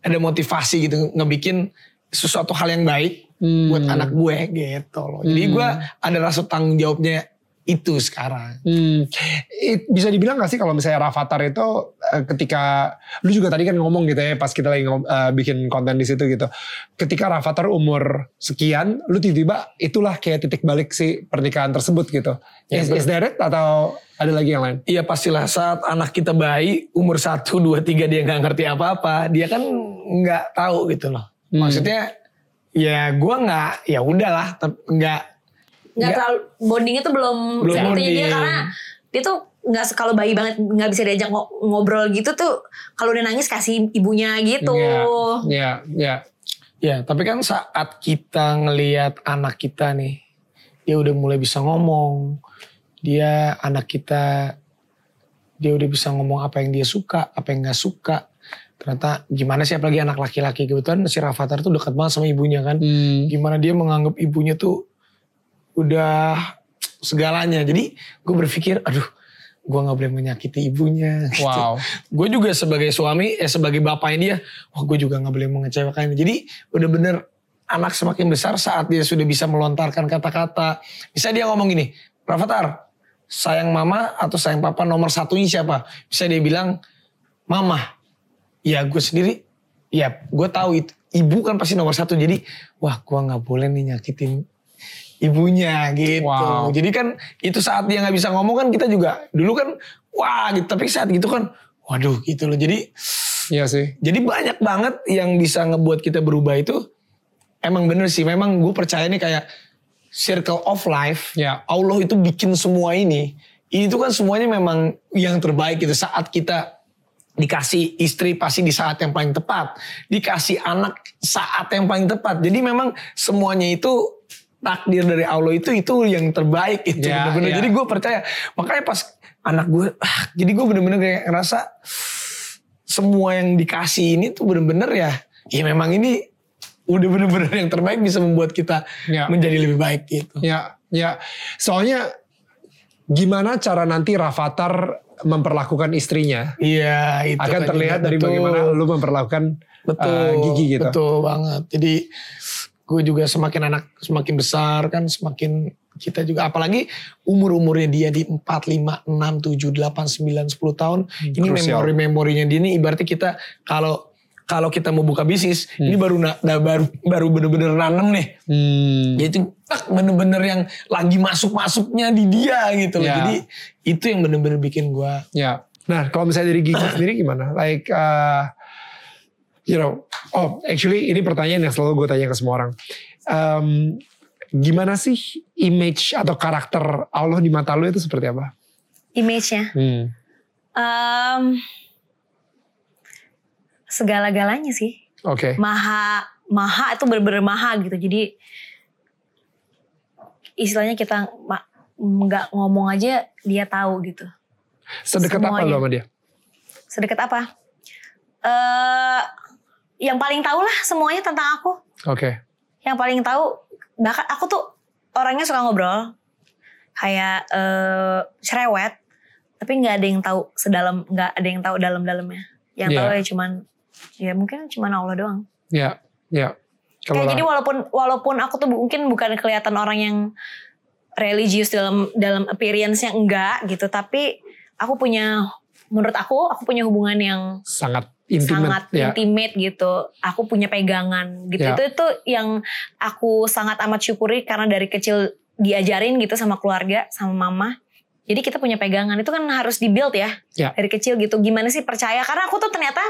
Speaker 2: ada motivasi gitu ngebikin sesuatu hal yang baik
Speaker 1: Hmm.
Speaker 2: buat anak gue gitu loh. Jadi gue ada rasa tanggung jawabnya itu sekarang.
Speaker 1: Hmm, it- bisa dibilang gak sih kalau misalnya Rafathar itu eh, ketika lu juga tadi kan ngomong gitu ya pas kita lagi ngom- eh, bikin konten di situ gitu. Ketika Rafathar umur sekian, lu tiba-tiba itulah kayak titik balik si pernikahan tersebut gitu.
Speaker 2: Ya,
Speaker 1: is, is that it atau ada lagi yang lain?
Speaker 2: Iya pastilah saat anak kita bayi umur 1, 2, 3 dia nggak ngerti apa-apa. Dia kan nggak tahu gitu loh.
Speaker 1: Hmm.
Speaker 2: Maksudnya ya gue nggak ya udahlah tapi nggak
Speaker 3: nggak terlalu bondingnya tuh belum,
Speaker 2: Belum
Speaker 3: dia karena dia tuh nggak kalau bayi banget nggak bisa diajak ngo- ngobrol gitu tuh kalau udah nangis kasih ibunya gitu
Speaker 1: Iya, iya.
Speaker 2: ya tapi kan saat kita ngelihat anak kita nih dia udah mulai bisa ngomong dia anak kita dia udah bisa ngomong apa yang dia suka apa yang nggak suka ternyata gimana sih apalagi anak laki-laki kebetulan si Rafathar tuh dekat banget sama ibunya kan
Speaker 1: Hmm.
Speaker 2: gimana dia menganggap ibunya tuh udah segalanya. Jadi gue berpikir, aduh, gue nggak boleh menyakiti ibunya. gitu.
Speaker 1: Wow.
Speaker 2: gue juga sebagai suami, eh sebagai bapaknya dia, wah gue juga nggak boleh mengecewakan. Jadi bener-bener anak semakin besar saat dia sudah bisa melontarkan kata-kata. Bisa dia ngomong gini, Rafathar, sayang mama atau sayang papa nomor satunya siapa? Bisa dia bilang, mama. Ya gue sendiri, ya gue tahu itu ibu kan pasti nomor satu. Jadi wah gue nggak boleh nih nyakitin ibunya gitu.
Speaker 1: Wow.
Speaker 2: Jadi kan itu saat dia nggak bisa ngomong kan kita juga dulu kan wah gitu. Tapi saat gitu kan waduh gitu loh. Jadi
Speaker 1: Iya sih.
Speaker 2: jadi banyak banget yang bisa ngebuat kita berubah itu. Emang bener sih. Memang gue percaya nih kayak circle of life.
Speaker 1: Ya.
Speaker 2: Allah itu bikin semua ini. Ini tuh kan semuanya memang yang terbaik gitu. Saat kita dikasih istri pasti di saat yang paling tepat. Dikasih anak saat yang paling tepat. Jadi memang semuanya itu takdir dari Allah itu itu yang terbaik itu
Speaker 1: Ya,
Speaker 2: bener-bener.
Speaker 1: ya.
Speaker 2: Jadi gue percaya. Makanya pas anak gue, ah, jadi gue bener-bener kayak ngerasa semua yang dikasih ini tuh bener-bener ya, ya memang ini udah bener-bener yang terbaik bisa membuat kita
Speaker 1: Ya.
Speaker 2: menjadi lebih baik gitu.
Speaker 1: Ya, ya. Soalnya gimana cara nanti Rafathar memperlakukan istrinya
Speaker 2: Iya itu
Speaker 1: akan
Speaker 2: kan
Speaker 1: terlihat dari
Speaker 2: betul.
Speaker 1: bagaimana lu memperlakukan
Speaker 2: betul
Speaker 1: uh, gigi gitu.
Speaker 2: betul banget jadi gue juga semakin anak semakin besar kan semakin kita juga apalagi umur umurnya dia di 4, 5, 6, 7, 8, 9, 10 tahun ini
Speaker 1: Hmm, Krusial.
Speaker 2: memori memorinya dia ini ibaratnya kita kalau kalau kita mau buka bisnis ini baru na- nah, baru baru bener-bener nanam nih
Speaker 1: Hmm.
Speaker 2: Ya itu tak bener-bener yang lagi masuk-masuknya di dia gitu loh.
Speaker 1: Ya.
Speaker 2: Jadi itu yang bener-bener bikin gua
Speaker 1: Ya. Nah, kalau misalnya dari Gigi sendiri gimana? Like, uh, you know, oh, actually ini pertanyaan yang selalu gue tanya ke semua orang. Um, gimana sih image atau karakter Allah di mata lu itu seperti apa?
Speaker 3: Image-nya.
Speaker 1: Hmm.
Speaker 3: Em, segala-galanya sih.
Speaker 1: Oke.
Speaker 3: Maha, maha itu bener-bener maha gitu. Jadi istilahnya kita nggak ngomong aja dia tahu gitu.
Speaker 1: Sedekat apa
Speaker 3: semuanya.
Speaker 1: lu sama dia?
Speaker 3: Sedekat apa? eh yang paling tahu lah semuanya tentang aku.
Speaker 1: Oke.
Speaker 3: Yang paling tahu bahkan aku tuh orangnya suka ngobrol kayak eh cerewet tapi nggak ada yang tahu sedalam nggak ada yang tahu dalam-dalamnya. Yang
Speaker 1: Iya.
Speaker 3: tahu ya cuman ya mungkin cuman Allah doang.
Speaker 1: Ya, ya.
Speaker 3: Kayak
Speaker 1: lah-
Speaker 3: jadi walaupun walaupun aku tuh mungkin bukan kelihatan orang yang religius dalam dalam appearance-nya enggak gitu, tapi aku punya menurut aku aku punya hubungan yang
Speaker 1: sangat intimate.
Speaker 3: sangat
Speaker 1: ya.
Speaker 3: intimate gitu. Aku punya pegangan gitu.
Speaker 1: Ya.
Speaker 3: Itu itu yang aku sangat amat syukuri karena dari kecil diajarin gitu sama keluarga, sama mama. Jadi kita punya pegangan itu kan harus dibuild ya,
Speaker 1: Ya.
Speaker 3: dari kecil gitu. Gimana sih percaya? Karena aku tuh ternyata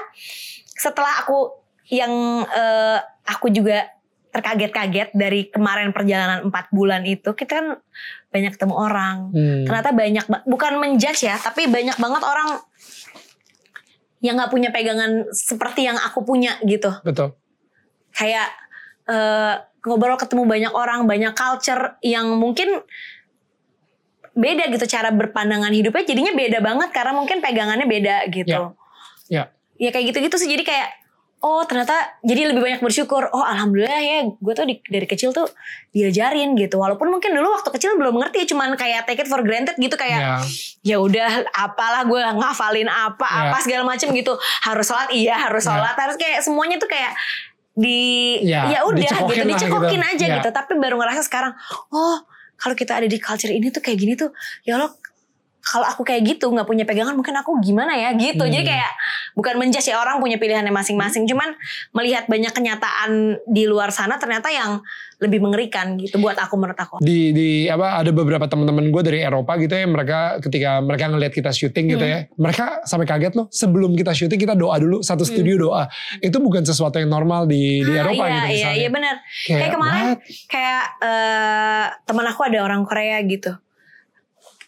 Speaker 3: setelah aku yang eh, aku juga terkaget-kaget dari kemarin perjalanan empat bulan itu kita kan banyak ketemu orang
Speaker 1: Hmm.
Speaker 3: ternyata banyak ba- bukan menjudge ya tapi banyak banget orang yang nggak punya pegangan seperti yang aku punya gitu
Speaker 1: Betul.
Speaker 3: kayak eh, ngobrol ketemu banyak orang banyak culture yang mungkin beda gitu cara berpandangan hidupnya jadinya beda banget karena mungkin pegangannya beda gitu
Speaker 1: Ya.
Speaker 3: Ya kayak gitu-gitu sih jadi kayak oh ternyata jadi lebih banyak bersyukur oh alhamdulillah ya gue tuh di- dari kecil tuh diajarin gitu walaupun mungkin dulu waktu kecil belum ngerti cuman kayak take it for granted gitu kayak
Speaker 1: Ya.
Speaker 3: ya udah apalah gue ngafalin apa
Speaker 1: Ya.
Speaker 3: apa segala macem gitu harus sholat iya harus
Speaker 1: Ya.
Speaker 3: sholat harus kayak semuanya tuh kayak di
Speaker 1: Ya,
Speaker 3: ya udah
Speaker 1: dicekokin
Speaker 3: gitu
Speaker 1: lah
Speaker 3: dicekokin
Speaker 1: gitu.
Speaker 3: aja
Speaker 1: Ya.
Speaker 3: gitu tapi baru ngerasa sekarang oh kalau kita ada di culture ini tuh kayak gini tuh ya Allah kalau aku kayak gitu nggak punya pegangan mungkin aku gimana ya gitu jadi
Speaker 1: Hmm.
Speaker 3: kayak bukan menjudge ya orang punya pilihannya masing-masing cuman melihat banyak kenyataan di luar sana ternyata yang lebih mengerikan gitu buat aku menurut aku
Speaker 1: di di apa ada beberapa teman-teman gue dari Eropa gitu ya mereka ketika mereka ngelihat kita syuting gitu ya mereka sampai kaget loh sebelum kita syuting kita doa dulu satu studio doa itu bukan sesuatu yang normal di di
Speaker 3: Ah,
Speaker 1: Eropa
Speaker 3: iya,
Speaker 1: gitu
Speaker 3: iya,
Speaker 1: misalnya
Speaker 3: iya benar.
Speaker 1: kayak,
Speaker 3: Kayak kemarin
Speaker 1: what?
Speaker 3: kayak eh, teman aku ada orang Korea gitu.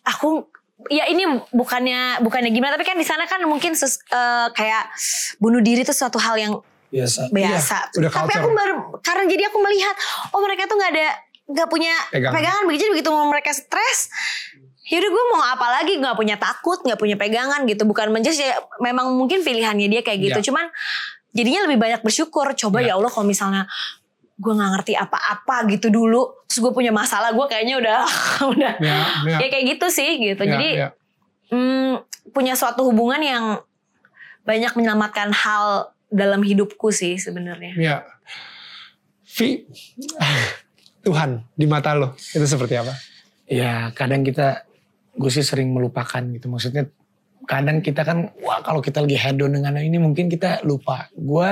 Speaker 3: Aku ya ini bukannya bukannya gimana tapi kan di sana kan mungkin sus- eh, kayak bunuh diri itu suatu hal yang
Speaker 2: biasa.
Speaker 3: biasa.
Speaker 1: Iya, udah
Speaker 3: tapi
Speaker 1: culture.
Speaker 3: aku baru karena jadi aku melihat oh mereka tuh nggak ada nggak punya
Speaker 1: Pegangan.
Speaker 3: pegangan, begitu begitu mereka stres Yaudah gue mau apa lagi nggak punya takut nggak punya pegangan gitu bukan menjadi ya memang mungkin pilihannya dia kayak gitu
Speaker 1: Ya.
Speaker 3: cuman jadinya lebih banyak bersyukur coba
Speaker 1: Ya.
Speaker 3: ya Allah kalau misalnya gue nggak ngerti apa-apa gitu dulu terus gue punya masalah gue kayaknya udah udah
Speaker 1: Ya, ya.
Speaker 3: ya kayak gitu sih gitu
Speaker 1: Ya,
Speaker 3: jadi
Speaker 1: ya.
Speaker 3: hmm, punya suatu hubungan yang banyak menyelamatkan hal dalam hidupku sih sebenarnya
Speaker 1: Ya. Vi, Tuhan di mata lo itu seperti apa?
Speaker 2: Ya kadang kita, gue sih sering melupakan gitu. Maksudnya kadang kita kan, wah kalau kita lagi head on dengan ini mungkin kita lupa. Gue,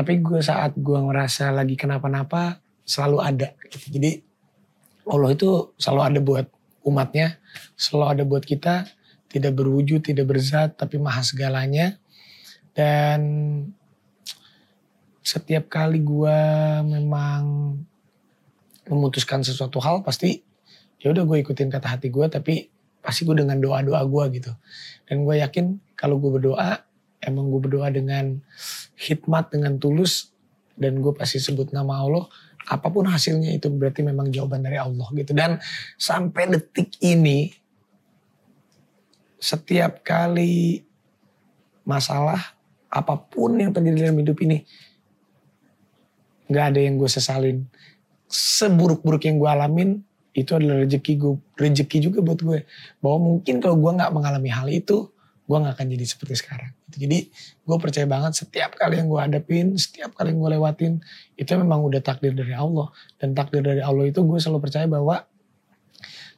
Speaker 2: tapi gue saat gue ngerasa lagi kenapa-napa selalu ada. Jadi Allah itu selalu ada buat umatnya, selalu ada buat kita. Tidak berwujud, tidak berzat, tapi maha segalanya. Dan setiap kali gue memang memutuskan sesuatu hal pasti ya udah gue ikutin kata hati gue tapi pasti gue dengan doa doa gue gitu dan gue yakin kalau gue berdoa emang gue berdoa dengan hikmat dengan tulus dan gue pasti sebut nama Allah apa pun hasilnya itu berarti memang jawaban dari Allah gitu. Dan sampai detik ini setiap kali masalah apa pun yang terjadi dalam hidup ini nggak ada yang gue sesalin. Seburuk-buruk yang gue alamin itu adalah rezeki gue rezeki juga buat gue. Bahwa mungkin kalau gue nggak mengalami hal itu gue nggak akan jadi seperti sekarang jadi gue percaya banget setiap kali yang gue hadapin setiap kali yang gue lewatin itu memang udah takdir dari Allah dan takdir dari Allah itu gue selalu percaya bahwa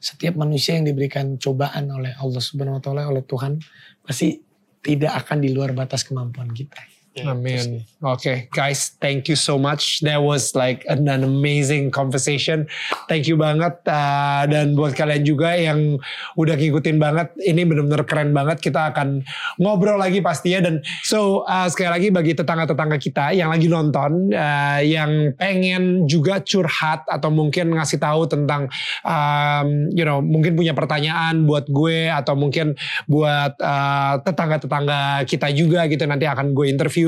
Speaker 2: setiap manusia yang diberikan cobaan oleh Allah Subhanahu Wa Taala oleh Tuhan pasti tidak akan di luar batas kemampuan kita.
Speaker 1: Amin. Oke, guys, thank you so much. That was like an, an amazing conversation. Thank you banget. Uh, dan buat kalian juga yang udah ngikutin banget, ini benar-benar keren banget. Kita akan ngobrol lagi pastinya. Dan so uh, sekali lagi bagi tetangga-tetangga kita yang lagi nonton, uh, yang pengen juga curhat atau mungkin ngasih tahu tentang, um, you know, mungkin punya pertanyaan buat gue atau mungkin buat uh, tetangga-tetangga kita juga gitu. Nanti akan gue interview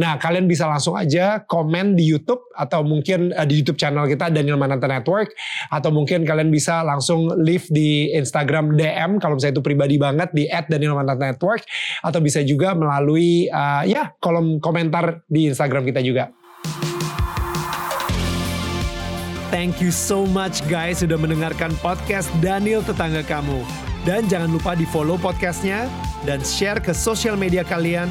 Speaker 1: Nah, kalian bisa langsung aja komen di YouTube atau mungkin uh, di YouTube channel kita Daniel Mananta Network atau mungkin kalian bisa langsung leave di Instagram DM kalau misalnya itu pribadi banget di @danielmananta_network atau bisa juga melalui uh, ya kolom komentar di Instagram kita juga. Thank you so much guys sudah mendengarkan podcast Daniel Tetangga Kamu. Dan jangan lupa di follow podcastnya dan share ke sosial media kalian